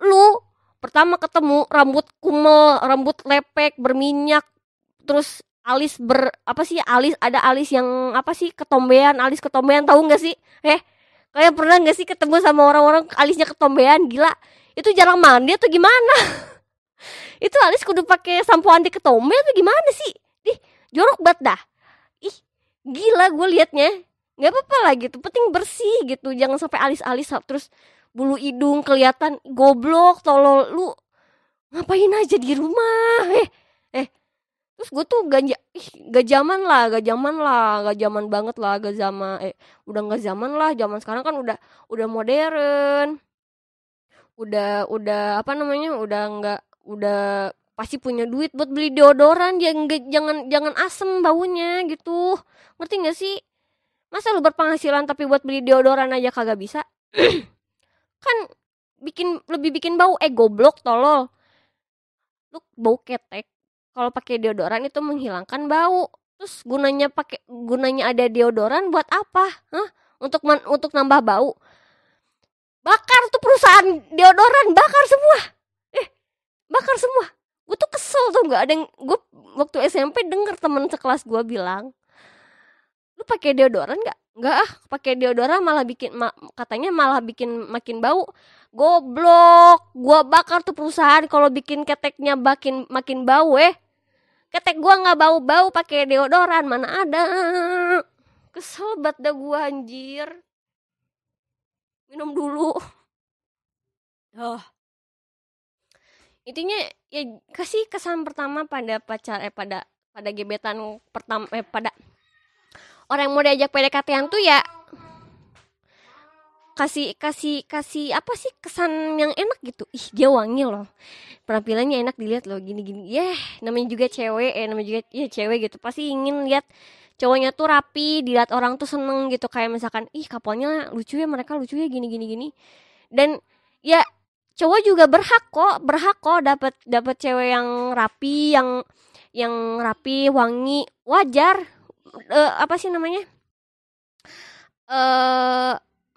Lu pertama ketemu rambut kumel rambut lepek berminyak terus alis ber apa sih alis ada alis yang apa sih ketombean alis ketombean tahu nggak sih? Eh kayak pernah nggak sih ketemu sama orang-orang alisnya ketombean? Gila itu jarang mandi atau gimana? [laughs] Itu alis kudu pakai sampo anti ketombe atau gimana sih? Ih jorok banget dah. Ih gila gue liatnya. Nggak apa-apa lah gitu penting bersih gitu jangan sampai alis-alis terus bulu hidung kelihatan goblok tolol lu ngapain aja di rumah? Eh eh terus gue tuh gak ih gak zaman lah gak zaman lah gak zaman banget lah gak zaman eh udah gak zaman lah zaman sekarang kan udah udah modern. Udah udah apa namanya udah nggak udah pasti punya duit buat beli deodoran dia nggak jangan jangan asem baunya gitu. Ngerti nggak sih? Masa lu berpenghasilan tapi buat beli deodoran aja kagak bisa? [clears throat] Kan bikin lebih bikin bau. Eh goblok tolol. Lu bau ketek kalau pakai deodoran itu menghilangkan bau. Terus gunanya pakai gunanya ada deodoran buat apa? Hah? untuk man, untuk nambah bau. Bakar tuh perusahaan deodoran bakar semua. Eh bakar semua. Gue tuh kesel tuh nggak? Ada yang gue waktu SMP denger temen sekelas gue bilang lu pakai deodoran nggak? Nggak ah. Pakai deodoran malah bikin ma katanya malah bikin makin bau. Goblok. Gue bakar tuh perusahaan kalau bikin keteknya makin makin bau eh ketek gue nggak bau bau pakai deodoran mana ada. Kesel banget dah gue anjir. Minum dulu. Oh intinya ya kasih kesan pertama pada pacar eh pada pada gebetan pertama eh pada orang yang mau diajak PDKT tuh ya kasih kasih kasih apa sih kesan yang enak gitu. Ih dia wangi loh. Penampilannya enak dilihat loh gini gini ya yeah, namanya juga cewek eh namanya juga ya cewek gitu. Pasti ingin lihat cowoknya tuh rapi dilihat orang tuh seneng gitu. Kayak misalkan ih kapalnya lucu ya mereka lucu ya gini gini. Gini dan ya cowok juga berhak kok berhak kok dapat dapat cewek yang rapi yang yang rapi wangi. Wajar. Uh, apa sih namanya? Uh,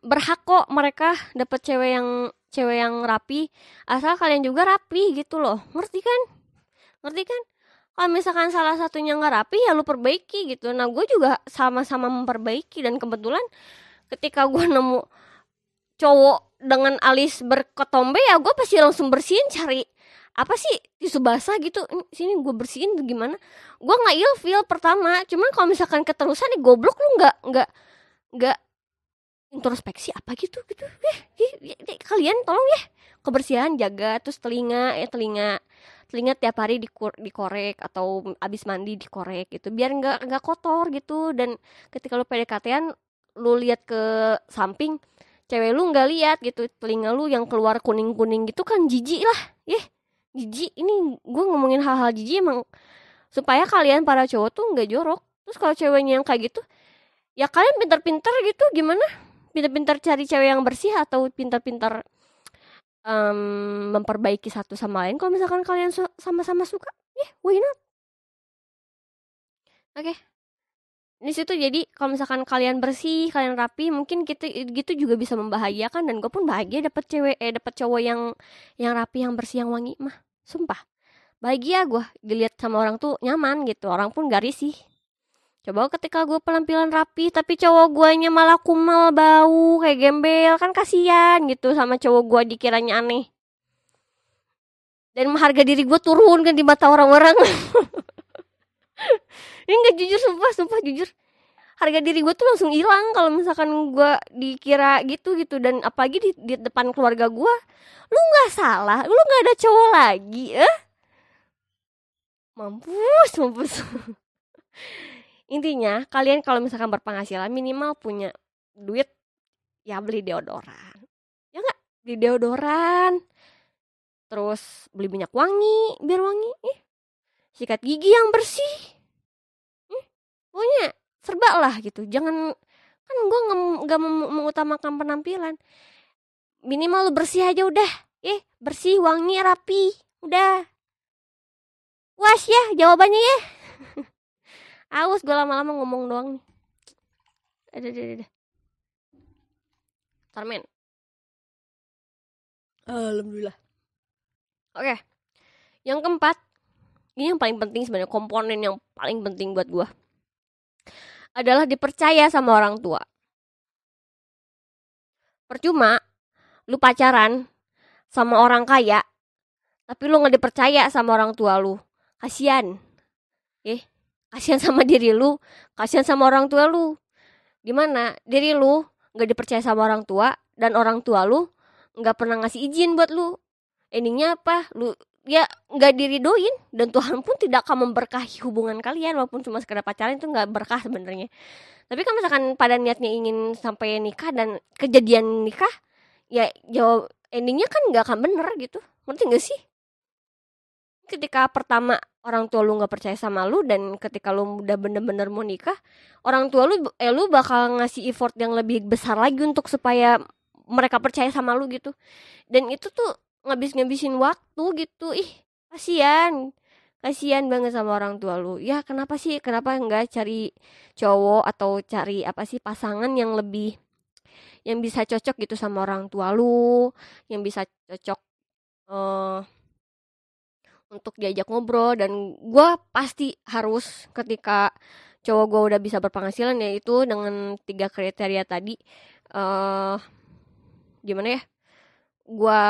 berhak kok mereka dapat cewek yang cewek yang rapi. Asal kalian juga rapi gitu loh. Ngerti kan? Ngerti kan? Kalau misalkan salah satunya nggak rapi ya lu perbaiki gitu. Nah gue juga sama-sama memperbaiki. Dan kebetulan ketika gue [laughs] nemu cowok dengan alis berketombe ya gue pasti langsung bersihin cari apa sih tisu basah gitu. Sini gue bersihin gimana? Gue nggak ilfeel pertama. Cuman kalau misalkan keterusan nih goblok lu nggak nggak nggak introspeksi apa gitu gitu. Eh, kalian tolong ya. Kebersihan jaga terus telinga ya telinga telinga tiap hari dikorek atau abis mandi dikorek gitu biar nggak nggak kotor gitu. Dan ketika lu PDKT-an lu lihat ke samping cewek lu nggak lihat gitu. Telinga lu yang keluar kuning kuning gitu kan jijik lah. Ya jijik. Ini gue ngomongin hal-hal jijik emang supaya kalian para cowok tuh nggak jorok. Terus kalau ceweknya yang kayak gitu ya kalian pintar-pintar gitu gimana pintar-pintar cari cewek yang bersih atau pintar-pintar um, memperbaiki satu sama lain? Kalau misalkan kalian sama-sama suka ya yeah, why not? Oke. Okay. di situ jadi kalau misalkan kalian bersih kalian rapi mungkin kita gitu juga bisa membahagiakan dan gue pun bahagia dapat cewek eh dapat cowok yang yang rapi yang bersih yang wangi mah. Sumpah. Bahagia gue dilihat sama orang tuh nyaman gitu orang pun gak risih Coba ketika gue penampilan rapi tapi cowok guanya malah kumal bau kayak gembel kan kasihan gitu sama cowok gue dikiranya aneh. Dan harga diri gue turun kan di mata orang-orang. [laughs] Ini gak jujur sumpah sumpah jujur. Harga diri gue tuh langsung hilang kalau misalkan gue dikira gitu gitu dan apalagi di, di depan keluarga gue, lu nggak salah, lu nggak ada cowok lagi, eh? Mampus, mampus. [laughs] intinya kalian kalau misalkan berpenghasilan minimal punya duit ya beli deodoran. Ya nggak? Beli deodoran. Terus beli minyak wangi biar wangi. Eh, sikat gigi yang bersih. Eh, pokoknya serba lah gitu. Jangan kan gue nggak mengutamakan penampilan. Minimal lu bersih aja udah. Eh bersih wangi rapi. Udah. Was ya jawabannya ya [laughs] Awas gue lama-lama ngomong doang nih. Ada, ada, ada. Tarmen. Alhamdulillah. Oke. Yang keempat, ini yang paling penting sebenarnya komponen yang paling penting buat gue adalah dipercaya sama orang tua. Percuma lu pacaran sama orang kaya, tapi lu nggak dipercaya sama orang tua lu. Kasian. Eh, kasihan sama diri lu. Kasihan sama orang tua lu. Gimana? Diri lu nggak dipercaya sama orang tua dan orang tua lu nggak pernah ngasih izin buat lu. Endingnya apa? Lu ya nggak diridoin. Dan Tuhan pun tidak akan memberkahi hubungan kalian walaupun cuma sekedar pacaran itu nggak berkah sebenarnya. Tapi kalau misalkan pada niatnya ingin sampai nikah dan kejadian nikah ya jawab endingnya kan nggak akan bener gitu. Ngerti gak sih? Ketika pertama orang tua lu nggak percaya sama lu dan ketika lu udah bener-bener mau nikah orang tua lu eh lu bakal ngasih effort yang lebih besar lagi untuk supaya mereka percaya sama lu gitu. Dan itu tuh ngabis-ngabisin waktu gitu. Ih kasihan. Kasihan banget sama orang tua lu. Ya kenapa sih? Kenapa nggak cari cowok atau cari apa sih pasangan yang lebih yang bisa cocok gitu sama orang tua lu yang bisa cocok uh, untuk diajak ngobrol dan gue pasti harus ketika cowok gue udah bisa berpenghasilan ya itu dengan tiga kriteria tadi uh, gimana ya gue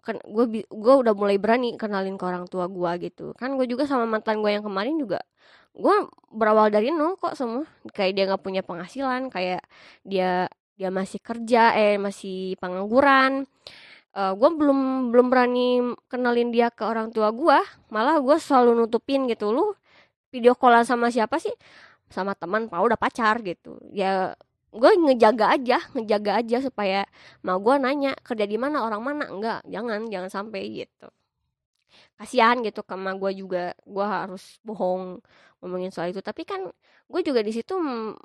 kan gue gue udah mulai berani kenalin ke orang tua gue gitu. Kan gue juga sama mantan gue yang kemarin juga gue berawal dari nol kok semua. Kayak dia nggak punya penghasilan kayak dia dia masih kerja eh masih pengangguran uh, eh, gue belum belum berani kenalin dia ke orang tua gue malah gue selalu nutupin gitu. Lu video callan sama siapa sih? Sama teman mau udah pacar gitu. Ya gue ngejaga aja ngejaga aja supaya mau gue nanya kerja di mana? Orang mana? Enggak jangan jangan sampai gitu. Kasihan gitu sama gue juga. Gue harus bohong ngomongin soal itu. Tapi kan gue juga di situ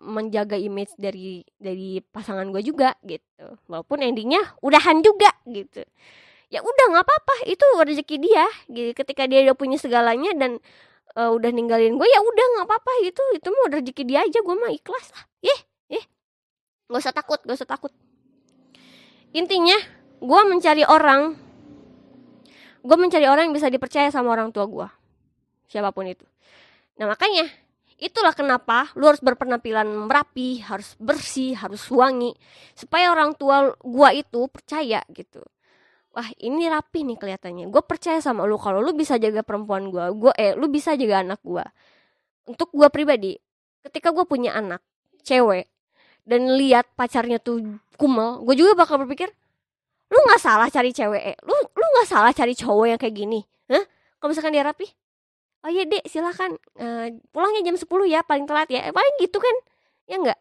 menjaga image dari dari pasangan gue juga gitu. Walaupun endingnya udahan juga gitu. Ya udah nggak apa-apa. Itu rezeki dia gitu. Ketika dia udah punya segalanya dan uh, udah ninggalin gue ya udah nggak apa-apa. Itu itu mau rezeki dia aja. Gue mah ikhlas lah. Eh eh gak usah takut gak usah takut. Intinya gue mencari orang gue mencari orang yang bisa dipercaya sama orang tua gue siapa pun itu. Nah makanya itulah kenapa lu harus berpenampilan merapi, harus bersih, harus wangi supaya orang tua gua itu percaya gitu. Wah ini rapi nih kelihatannya. Gue percaya sama lu kalau lu bisa jaga perempuan gua, gua eh lu bisa jaga anak gua. Untuk gua pribadi, ketika gua punya anak cewek dan lihat pacarnya tuh kumel, gue juga bakal berpikir, lu nggak salah cari cewek, eh. lu lu nggak salah cari cowok yang kayak gini, Hah? Kalau misalkan dia rapi, oh iya dek silahkan uh, pulangnya jam 10 ya paling telat ya. Eh, paling gitu kan ya enggak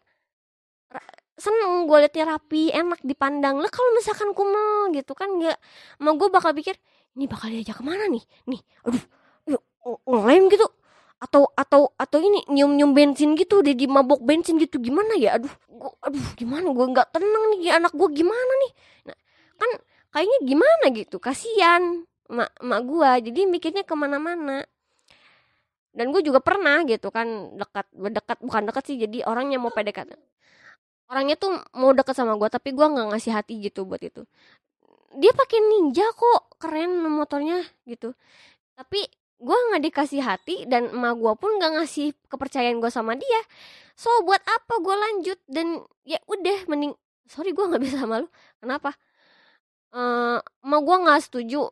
seneng gue liatnya rapi enak dipandang. Lah kalau misalkan kumel gitu kan nggak? Mau gue bakal pikir ini bakal diajak ke mana nih? Nih aduh yuk ngelem gitu. Atau atau atau ini nyium nyium bensin gitu udah di mabok bensin gitu. Gimana ya? Aduh gua, aduh gimana? Gue nggak tenang nih anak gue gimana nih? Nah kan kayaknya gimana gitu? Kasihan mak mak gue jadi mikirnya ke mana-mana dan gue juga pernah gitu kan dekat dekat bukan dekat sih jadi orangnya mau PDKT. Orangnya tuh mau deket sama gue tapi gue nggak ngasih hati gitu buat itu. Dia pakai ninja kok keren motornya gitu. Tapi gue nggak dikasih hati dan emak gue pun nggak ngasih kepercayaan gue sama dia. So buat apa gue lanjut? Dan ya udah mending sorry gue nggak [laughs] bisa malu kenapa? Uh, emak gue nggak setuju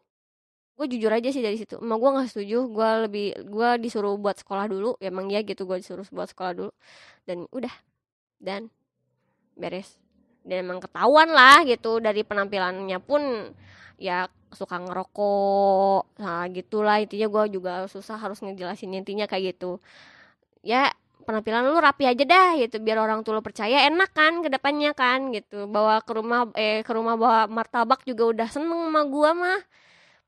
gue jujur aja sih dari situ. Emak gue nggak setuju. Gue lebih gue disuruh buat sekolah dulu. Ya emang ya gitu gue disuruh buat sekolah dulu. Dan udah. Dan beres. Dan emang ketahuan lah gitu. Dari penampilannya pun ya suka ngerokok nah gitulah. Intinya gue juga susah harus ngejelasin intinya kayak gitu. Ya penampilan lu rapi aja dah gitu. Biar orang tua lu percaya enak kan ke depannya kan gitu. Bawa ke rumah eh ke rumah bawa martabak juga udah seneng sama gua mah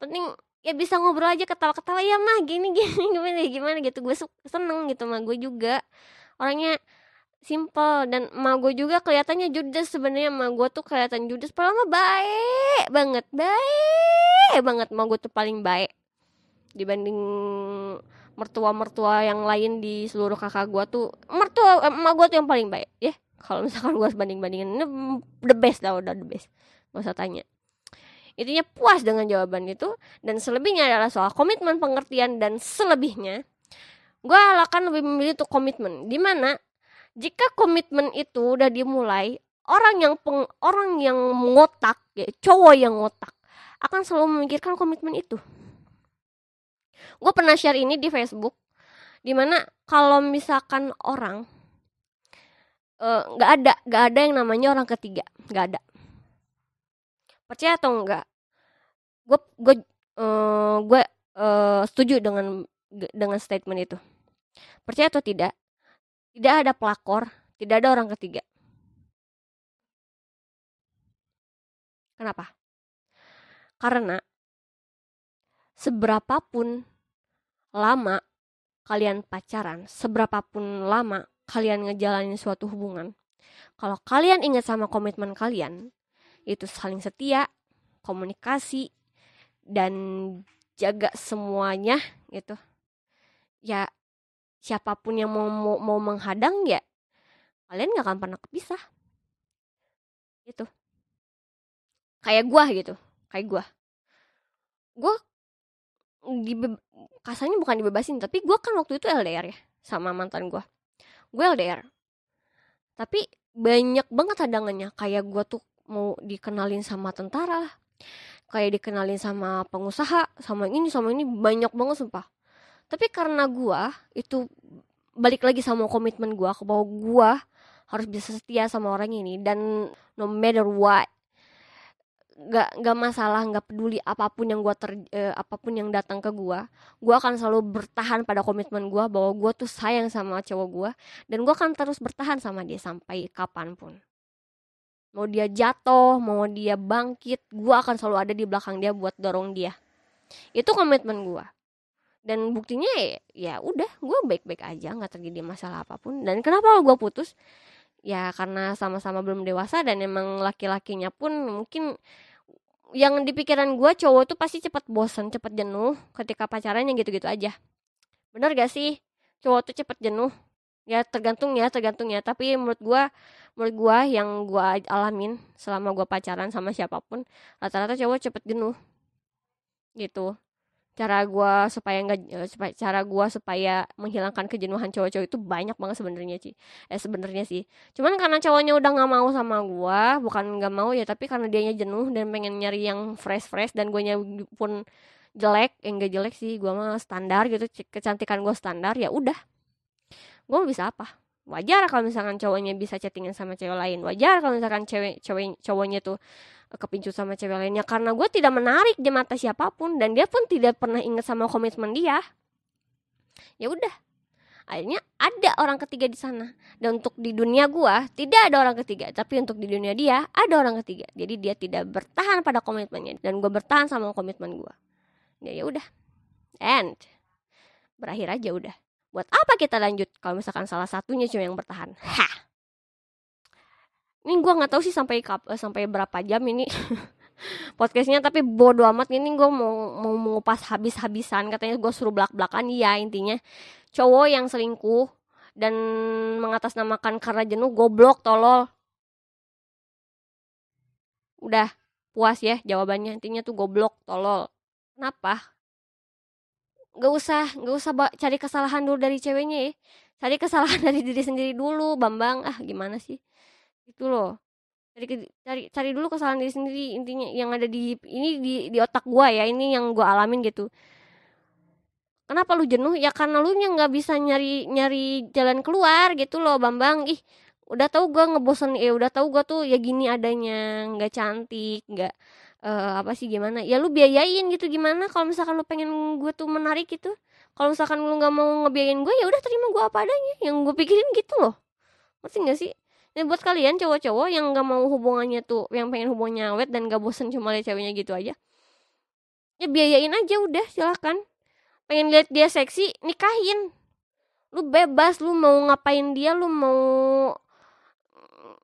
penting ya bisa ngobrol aja ketawa-ketawa ya mah gini gini [laughs] gimana gimana? Gitu. Gue seneng gitu mah gue juga. Orangnya simple dan emak gue juga kelihatannya judes sebenarnya. Emak gue tuh kelihatan judes padahal mah baik banget baik banget. Emak gue tuh paling baik dibanding mertua-mertua yang lain di seluruh kakak gue tuh. Mertua emak gue tuh yang paling baik ya. Kalau misalkan gue banding bandingin the best dah udah the best. Gak usah tanya intinya puas dengan jawaban itu dan selebihnya adalah soal komitmen pengertian dan selebihnya gue akan lebih memilih untuk komitmen. Di mana jika komitmen itu udah dimulai orang yang peng, orang yang ngotak ya cowok yang ngotak akan selalu memikirkan komitmen itu. Gue pernah share ini di Facebook di mana kalau misalkan orang eh, nggak uh, ada nggak ada yang namanya orang ketiga nggak ada percaya atau enggak gue gue uh, gue uh, setuju dengan dengan statement itu percaya atau tidak tidak ada pelakor, tidak ada orang ketiga. Kenapa? Karena seberapapun lama kalian pacaran, seberapapun lama kalian ngejalanin suatu hubungan, kalau kalian ingat sama komitmen kalian, itu saling setia, komunikasi, dan jaga semuanya gitu. Ya siapa pun yang mau mau, mau menghadang ya kalian nggak akan pernah kepisah. Gitu. Kayak gua gitu. Kayak gua. Gua kasarnya bukan dibebasin tapi gua kan waktu itu LDR ya sama mantan gua. Gua LDR tapi banyak banget hadangannya. Kayak gua tuh mau dikenalin sama tentara kayak dikenalin sama pengusaha sama ini sama ini banyak banget sumpah. Tapi karena gua itu balik lagi sama komitmen gua ke bahwa gua harus bisa setia sama orang ini dan no matter what gak gak masalah nggak peduli apa pun yang gua ter eh, apa pun yang datang ke gua gua akan selalu bertahan pada komitmen gua bahwa gua tuh sayang sama cowok gua dan gua akan terus bertahan sama dia sampai kapan pun mau dia jatuh mau dia bangkit gua akan selalu ada di belakang dia buat dorong dia. Itu komitmen gua. Dan buktinya ya, ya udah gue baik-baik aja nggak terjadi masalah apa pun. Dan kenapa gue putus? Ya karena sama-sama belum dewasa dan emang laki-lakinya pun mungkin yang di pikiran gue cowok tuh pasti cepet bosan cepet jenuh ketika pacarannya gitu-gitu aja. Bener gak sih? Cowok tuh cepet jenuh. Ya tergantung ya tergantung ya. Tapi menurut gue menurut gue yang gue alamin selama gue pacaran sama siapa pun rata-rata cowok cepet jenuh. Gitu. Cara gua supaya nggak eh, supaya cara gua supaya menghilangkan kejenuhan cowok-cowok itu banyak banget sebenarnya sih eh sebenarnya sih. Cuman karena cowoknya udah nggak mau sama gua bukan nggak mau ya tapi karena dianya jenuh dan pengen nyari yang fresh fresh dan guanya pun jelek eh, enggak jelek sih gua mah standar gitu kecantikan gua standar ya udah. Gua bisa apa wajar kalau misalkan cowoknya bisa chattingan sama cewek lain. Wajar kalau misalkan cewek cewek cowoknya tuh kepincut sama cewek lainnya. Karena gue tidak menarik di mata siapa pun dan dia pun tidak pernah ingat sama komitmen dia. Ya udah. Akhirnya ada orang ketiga di sana. Dan untuk di dunia gue tidak ada orang ketiga. Tapi untuk di dunia dia ada orang ketiga. Jadi dia tidak bertahan pada komitmennya. Dan gue bertahan sama komitmen gue ya ya udah. And berakhir aja udah buat apa kita lanjut kalau misalkan salah satunya cuma yang bertahan? Ha ini gue nggak tahu sih sampai eh, sampai berapa jam ini [laughs] podcastnya tapi bodo amat ini gue mau mau mengupas habis-habisan. Katanya gue suruh belak belakan iya intinya. Cowok yang selingkuh dan mengatasnamakan karena jenuh goblok tolol. Udah puas ya jawabannya. Intinya tuh goblok tolol. Kenapa nggak usah nggak usah cari kesalahan dulu dari ceweknya ya. Cari kesalahan [laughs] dari diri sendiri dulu bambang. Ah gimana sih? Itu loh. Cari cari cari dulu kesalahan diri sendiri intinya. Yang ada di ini di di otak gua ya ini yang gua alamin gitu. Kenapa lu jenuh? Ya karena lu yang nggak bisa nyari nyari jalan keluar gitu loh bambang. Ih udah tahu gua ngebosen ya udah tahu gua tuh ya gini adanya nggak cantik nggak uh, apa sih gimana? Ya lu biayain gitu gimana? Kalau misalkan lu pengen gue tuh menarik gitu. Kalau misalkan lu nggak mau ngebiayain gue ya udah terima gue apa adanya. Yang gue pikirin gitu loh. Ngerti gak sih? Dan buat kalian cowok-cowok yang nggak mau hubungannya tuh yang pengen hubungannya awet dan gak bosen cuma lihat ceweknya gitu aja ya biayain aja udah silakan. Pengen lihat dia seksi nikahin. Lu bebas lu mau ngapain dia lu mau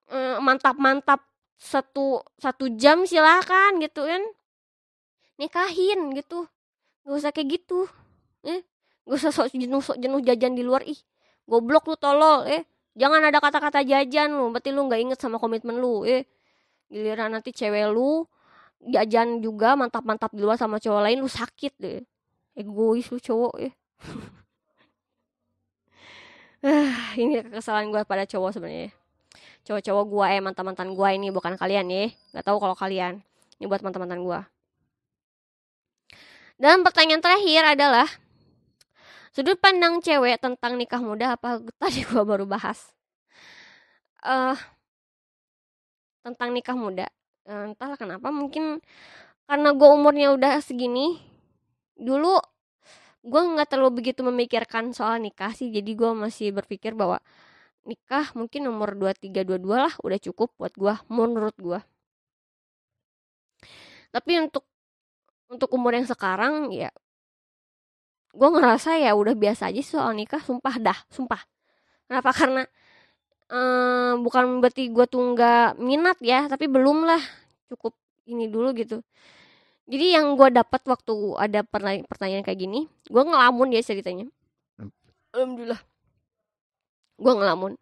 eh, mantap-mantap satu satu jam silahkan gitu kan. Nikahin gitu. Gak usah kayak gitu. Eh gak usah sok jenuh sok jenuh jajan di luar. Ih goblok lu tolol. Eh jangan ada kata-kata jajan lu. Berarti lu nggak inget sama komitmen lu. Eh giliran nanti cewek lu jajan juga mantap-mantap di luar sama cowok lain lu sakit deh. Egois lu cowok eh. [laughs] Ini kesalahan gue pada cowok sebenarnya cowok-cowok gue eh mantan-mantan gue ini bukan kalian ya nggak tahu kalau kalian. Ini buat mantan-mantan gue dan pertanyaan terakhir adalah sudut pandang cewek tentang nikah muda apa [laughs] tadi gue baru bahas? Uh, tentang nikah muda. Uh, entahlah kenapa. Mungkin karena gue umurnya udah segini dulu gue nggak terlalu begitu memikirkan soal nikah sih. Jadi gue masih berpikir bahwa nikah mungkin umur 23 22 lah udah cukup buat gua menurut gua. Tapi untuk untuk umur yang sekarang ya gua ngerasa ya udah biasa aja soal nikah sumpah dah sumpah. Kenapa? [laughs] Karena um, bukan berarti gua tuh nggak minat ya tapi belum lah cukup ini dulu gitu. Jadi yang gue dapat waktu ada pertanyaan kayak gini gue ngelamun ya ceritanya. Alhamdulillah gue ngelamun.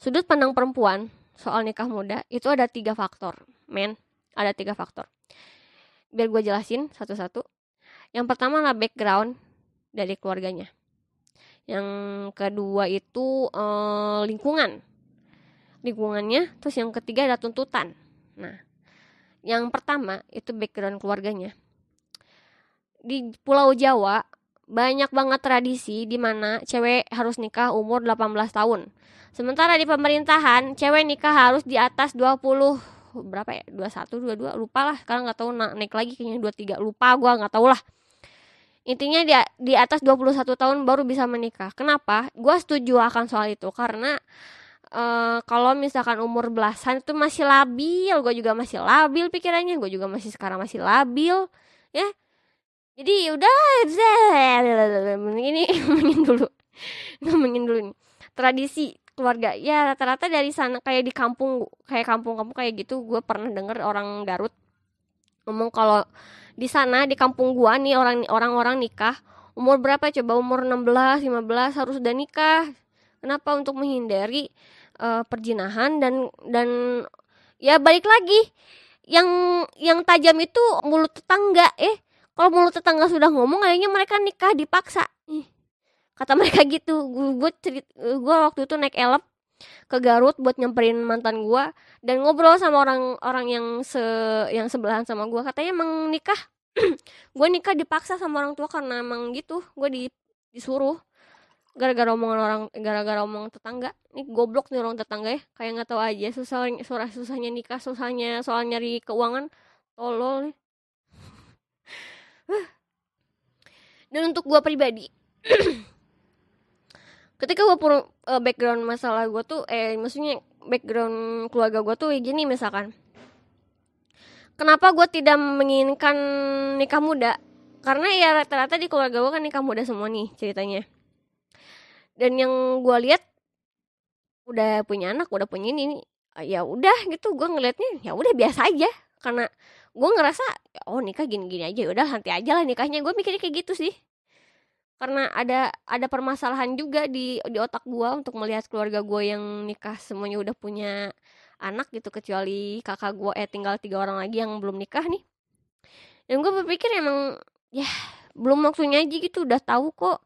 Sudut pandang perempuan soal nikah muda itu ada tiga faktor men. Ada tiga faktor. Biar gue jelasin satu-satu. Yang pertama lah background dari keluarganya. Yang kedua itu eh, lingkungan. Lingkungannya terus yang ketiga ada tuntutan. Nah yang pertama itu background keluarganya. Di Pulau Jawa banyak banget tradisi di mana cewek harus nikah umur 18 tahun. Sementara di pemerintahan cewek nikah harus di atas 20 berapa ya? 21, 22, lupa lah. Sekarang nggak tahu naik lagi kayaknya 23, lupa gua nggak tahu lah. Intinya di di atas 21 tahun baru bisa menikah. Kenapa? Gua setuju akan soal itu karena Uh, kalau misalkan umur belasan itu masih labil, gue juga masih labil pikirannya, gue juga masih sekarang masih labil, ya jadi udah ini [laughs] ngomongin dulu. Ngomongin dulu nih tradisi keluarga. Ya rata-rata dari sana kayak di kampung kayak kampung-kampung kayak gitu gue pernah denger orang Garut ngomong kalau di sana di kampung gua nih orang orang-orang nikah umur berapa coba? Umur 16 15 harus udah nikah. Kenapa? Untuk menghindari uh, perjinahan dan dan ya balik lagi. Yang yang tajam itu mulut tetangga eh kalau mulut tetangga sudah ngomong kayaknya mereka nikah dipaksa. Kata mereka gitu. Gue cerit gue waktu itu naik elep ke Garut buat nyamperin mantan gue dan ngobrol sama orang-orang yang se yang sebelahan sama gue katanya emang nikah [clears throat] gue nikah dipaksa sama orang tua karena emang gitu. Gue di, disuruh gara-gara omongan orang gara-gara omong tetangga. Ini goblok nih orang tetangga ya. Kayak nggak tahu aja susah susah susahnya nikah susahnya soal nyari keuangan. Tolol nih dan untuk gue pribadi [clears throat] ketika gue pur uh, background masalah gue tuh eh maksudnya background keluarga gue tuh gini misalkan. Kenapa gue tidak menginginkan nikah muda? Karena ya rata-rata di keluarga gue kan nikah muda semua nih ceritanya. Dan yang gue lihat udah punya anak udah punya ini ya udah gitu. Gue ngelihatnya ya udah biasa aja. Karena gue ngerasa oh nikah gini-gini aja udah nanti aja lah nikahnya. Gue mikirnya kayak gitu sih. Karena ada ada permasalahan juga di di otak gue untuk melihat keluarga gue yang nikah semuanya udah punya anak gitu kecuali kakak gue eh tinggal tiga orang lagi yang belum nikah nih. Dan gue berpikir emang ya belum waktunya aja gitu udah tahu kok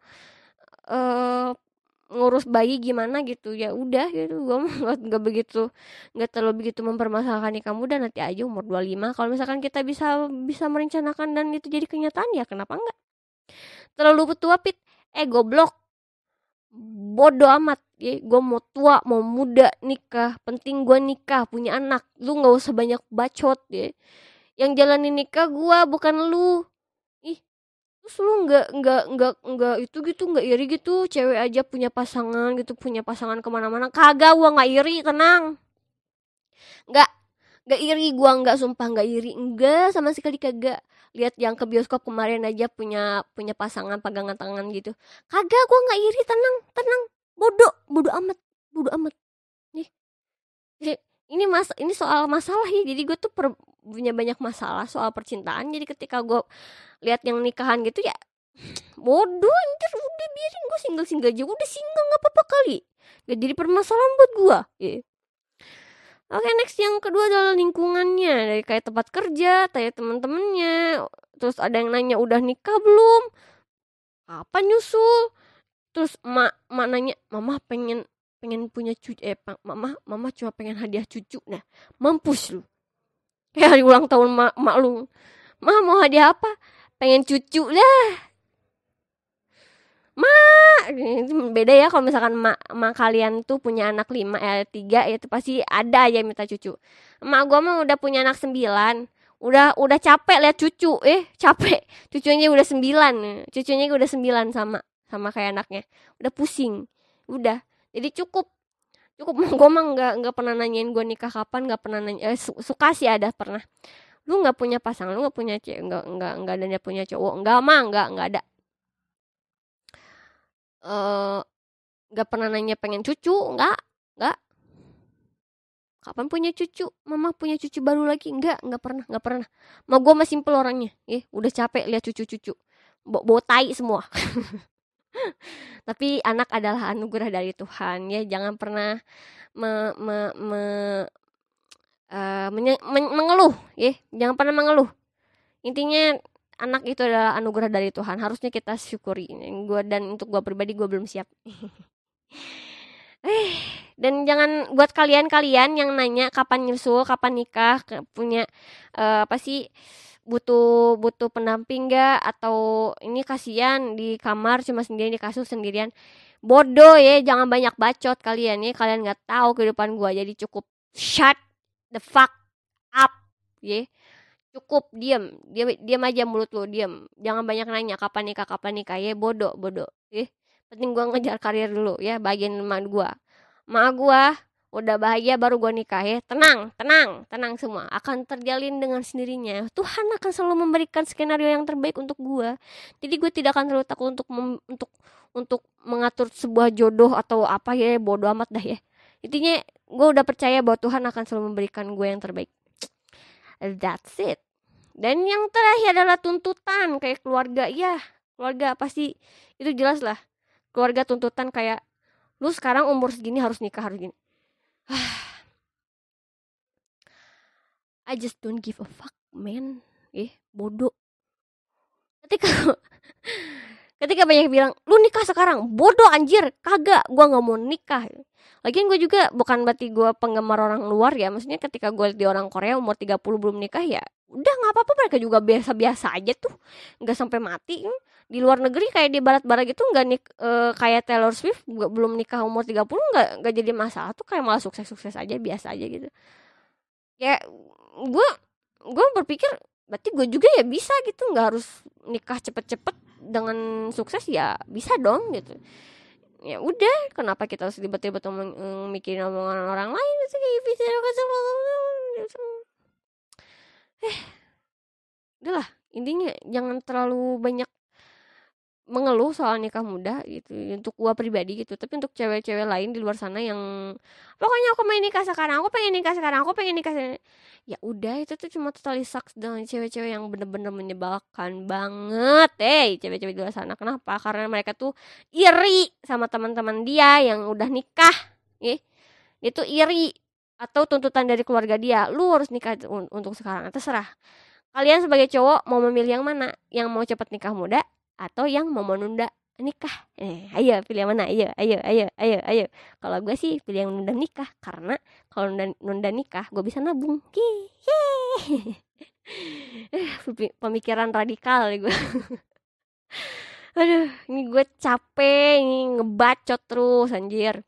uh, ngurus bayi gimana gitu. Ya udah gitu. Gue nggak begitu nggak terlalu begitu mempermasalahkan nikah muda nanti aja umur 25 kalau misalkan kita bisa bisa merencanakan dan itu jadi kenyataan ya kenapa enggak terlalu tua pit. Eh goblok. Bodoh amat. Ya gue mau tua mau muda nikah. Penting gue nikah punya anak. Lu nggak usah banyak bacot ya yang jalanin nikah gue bukan lu terus lu nggak nggak nggak nggak itu gitu nggak iri gitu cewek aja punya pasangan gitu punya pasangan ke mana-mana kagak gua nggak iri tenang. Nggak nggak iri gua nggak sumpah nggak iri enggak sama sekali kagak. Lihat yang ke bioskop kemarin aja punya punya pasangan pegangan tangan gitu. Kagak gua nggak iri tenang tenang. Bodoh bodoh amat bodoh amat. Nih ini mas ini soal masalah ya. Jadi gue tuh per, punya banyak masalah soal percintaan. Jadi ketika gue lihat yang nikahan gitu ya bodoh anjir udah biarin gue single single aja. Udah single nggak apa-apa kali. Gak jadi permasalahan buat gue yeah. Oke okay, next. Yang kedua adalah lingkungannya. Dari kayak tempat kerja, kayak teman-temannya, terus ada yang nanya udah nikah belum, apa nyusul, terus mak mak nanya mama pengen pengen punya cucu eh mama mama cuma pengen hadiah cucu. Nah mampus lu. Kayak hari ulang tahun mak, mak lu. Mah mau hadiah apa? Pengen cucu lah. Mak beda ya kalau misalkan mak, mak kalian tuh punya anak lima eh tiga ya itu pasti ada aja minta cucu. Mak gua mah udah punya anak sembilan udah udah capek lihat cucu. Eh capek. Cucunya udah sembilan cucunya udah sembilan sama sama kayak anaknya. Udah pusing. Udah jadi cukup cukup. [laughs] Gue mah nggak nggak pernah nanyain gue nikah kapan nggak pernah nanya eh, su suka sih ada pernah. Lu nggak punya pasangan lu nggak punya cewek nggak nggak nggak ada punya cowok? Nggak mah nggak nggak ada. Eh, nggak uh, pernah nanya pengen cucu? Nggak nggak. Kapan punya cucu? Mama punya cucu baru lagi? Nggak nggak pernah nggak pernah. Mau gue masih simpel orangnya. Eh udah capek lihat cucu-cucu. Bawa tai semua [laughs] Tapi anak adalah anugerah dari Tuhan ya, jangan pernah me, me, me, uh, menye, men, mengeluh ya, jangan pernah mengeluh. Intinya anak itu adalah anugerah dari Tuhan, harusnya kita syukuri. Gua dan untuk gua pribadi gua belum siap. [laughs] eh, dan jangan buat kalian-kalian yang nanya kapan nyusul, kapan nikah, punya uh, apa sih butuh butuh pendamping gak atau ini kasihan di kamar cuma sendirian di kasur sendirian. Bodoh ya jangan banyak bacot kalian ya. Kalian nggak tahu kehidupan gua. Jadi cukup shut the fuck up ya. Cukup diam diam diam aja mulut lo diam jangan banyak nanya kapan nikah kapan nikah ya. Bodoh bodoh ya. Penting gua ngejar karir dulu ya bagian emak gua. Emak gua udah bahagia baru gue nikah ya tenang tenang tenang semua. Akan terjalin dengan sendirinya. Tuhan akan selalu memberikan skenario yang terbaik untuk gue jadi gue tidak akan terlalu takut untuk untuk untuk mengatur sebuah jodoh atau apa ya bodoh amat dah ya. Intinya gue udah percaya bahwa Tuhan akan selalu memberikan gue yang terbaik. That's it. Dan yang terakhir adalah tuntutan kayak keluarga. Ya keluarga pasti itu jelas lah. Keluarga tuntutan kayak lu sekarang umur segini harus nikah harus gini I just don't give a fuck, man. Eh, bodoh. Ketika [laughs] ketika banyak bilang, "Lu nikah sekarang." Bodoh anjir, kagak. Gua nggak mau nikah. Lagian gue juga bukan berarti gue penggemar orang luar ya. Maksudnya ketika gue di orang Korea umur 30 belum nikah ya udah nggak apa-apa mereka juga biasa-biasa aja tuh nggak sampai mati di luar negeri kayak di barat-barat gitu nggak nik e, kayak Taylor Swift gak, belum nikah umur 30 nggak nggak jadi masalah tuh kayak malah sukses-sukses aja biasa aja gitu. Ya gue gue berpikir berarti gue juga ya bisa gitu nggak harus nikah cepet-cepet dengan sukses ya bisa dong gitu. Ya udah kenapa kita harus tiba-tiba mikirin omongan orang lain sih bisa eh udahlah intinya jangan terlalu banyak mengeluh soal nikah muda gitu untuk gua pribadi gitu tapi untuk cewek-cewek lain di luar sana yang pokoknya aku pengen nikah sekarang aku pengen nikah sekarang aku pengen nikah sekarang. ya udah itu tuh cuma totally sucks dengan cewek-cewek yang bener-bener menyebalkan banget. Eh cewek-cewek di luar sana kenapa? Karena mereka tuh iri sama teman-teman dia yang udah nikah dia tuh iri atau tuntutan dari keluarga dia lu harus nikah untuk sekarang terserah. Kalian sebagai cowok mau memilih yang mana? Yang mau cepet nikah muda atau yang mau menunda nikah. Eh, ayo pilih yang mana? Ayo ayo ayo ayo ayo. Kalau gue sih pilih yang nunda nikah karena kalau nunda, nunda nikah gue bisa nabung. [laughs] Pemikiran radikal gue [laughs] aduh ini gue capek ini ngebacot terus anjir.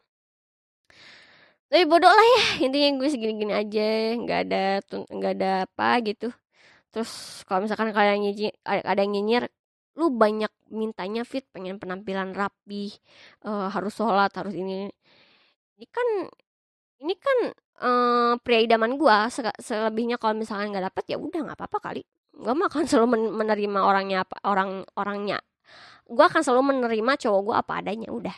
Tapi bodoh lah ya intinya gue segini-gini aja nggak ada nggak ada apa gitu. Terus kalau misalkan kalian nyinyir ada yang nyinyir lu banyak mintanya fit. Pengen penampilan rapi uh, harus sholat harus ini. Ini kan ini kan uh, pria idaman gua. Se selebihnya kalau misalkan nggak dapet ya udah nggak apa-apa kali. Gua mah akan selalu men menerima orangnya apa orang orangnya. Gua akan selalu menerima cowok gua apa adanya udah.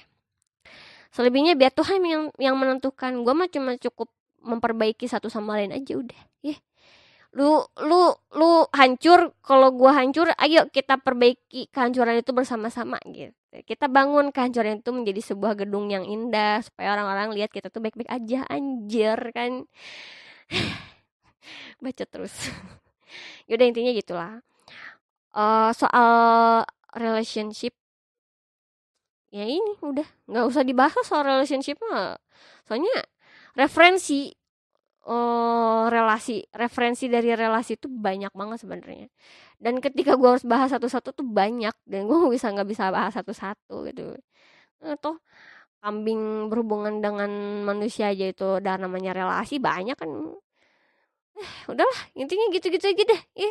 Selebihnya biar Tuhan yang yang menentukan. Gua mah cuma cukup memperbaiki satu sama lain aja udah lu lu lu hancur kalau gua hancur ayo kita perbaiki kehancuran itu bersama-sama gitu. Kita bangun kehancuran itu menjadi sebuah gedung yang indah supaya orang-orang lihat kita tuh baik-baik aja anjir kan. [sighs] Baca terus. [laughs] Yaudah intinya gitulah. Uh, soal relationship. Ya ini udah nggak usah dibahas soal relationship mah. Soalnya referensi uh, relasi referensi dari relasi itu banyak banget sebenarnya. Dan ketika gue harus bahas satu-satu tuh banyak dan gue bisa nggak bisa bahas satu-satu gitu. Atau kambing berhubungan dengan manusia aja itu dan namanya relasi banyak kan. Eh, udahlah intinya gitu-gitu aja deh ya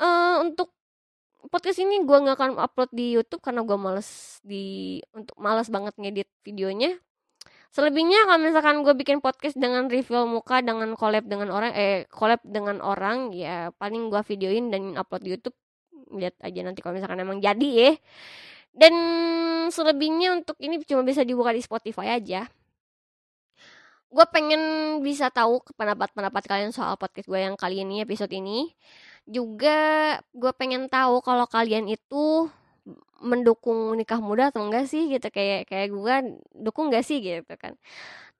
uh, untuk podcast ini gue nggak akan upload di YouTube karena gue males di untuk males banget ngedit videonya selebihnya kalau misalkan gue bikin podcast dengan review muka dengan collab dengan orang eh collab dengan orang ya paling gue videoin dan upload di YouTube lihat aja nanti kalau misalkan emang jadi ya. Dan selebihnya untuk ini cuma bisa dibuka di Spotify aja. Gue pengen bisa tahu pendapat-pendapat kalian soal podcast gue yang kali ini episode ini. Juga gue pengen tahu kalau kalian itu mendukung nikah muda atau enggak sih gitu. Kayak kayak gue dukung enggak sih gitu kan.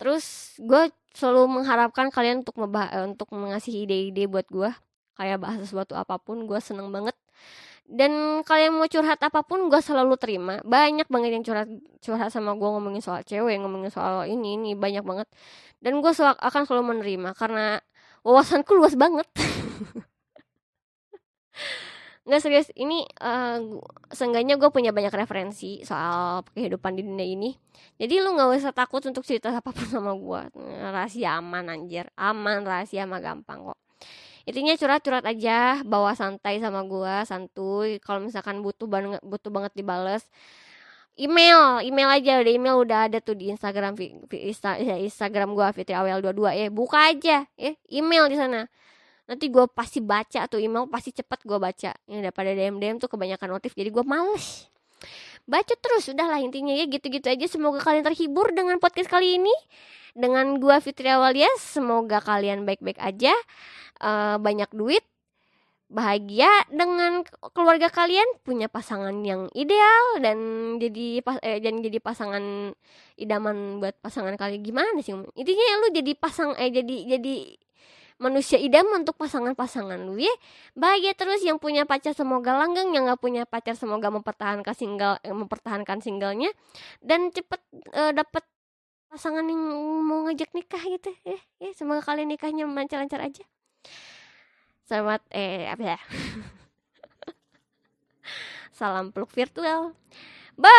Terus gue selalu mengharapkan kalian untuk membah eh, untuk mengasih ide-ide buat gue. Kayak bahas sesuatu apa pun gue seneng banget. Dan kalian mau curhat apa pun gue selalu terima. Banyak banget yang curhat curhat sama gue ngomongin soal cewek ngomongin soal ini ini banyak banget. Dan gue akan selalu menerima karena wawasanku luas banget [laughs] nggak serius. Ini uh, seenggaknya gue punya banyak referensi soal kehidupan di dunia ini. Jadi lu nggak usah takut untuk cerita [laughs] apa pun sama gue rahasia aman anjir. Aman rahasia mah gampang kok. Intinya curhat-curhat aja bawa santai sama gue santuy. Kalau misalkan butuh banget butuh banget dibales email email aja. Udah email udah ada tuh di Instagram ya, Instagram gue Fitri Awel 22 ya buka aja. Ya email di sana nanti gue pasti baca tuh email pasti cepet gue baca. Ini daripada DM DM tuh kebanyakan notif jadi gue males. Baca terus udahlah intinya ya gitu-gitu aja. Semoga kalian terhibur dengan podcast kali ini. Dengan gue Fitri Awalia semoga kalian baik-baik aja. Uh, banyak duit bahagia dengan keluarga kalian punya pasangan yang ideal dan jadi pas eh, dan jadi pasangan idaman buat pasangan kalian. Gimana sih intinya ya lu jadi pasang eh jadi jadi manusia idaman untuk pasangan-pasangan. Lu ya bahagia terus yang punya pacar semoga langgeng yang nggak punya pacar semoga mempertahankan single eh, mempertahankan singlenya. Dan cepet uh, dapet pasangan yang mau ngajak nikah gitu. Ya, ya semoga kalian nikahnya lancar-lancar aja. Selamat eh apa ya? [laughs] Salam peluk virtual. Bye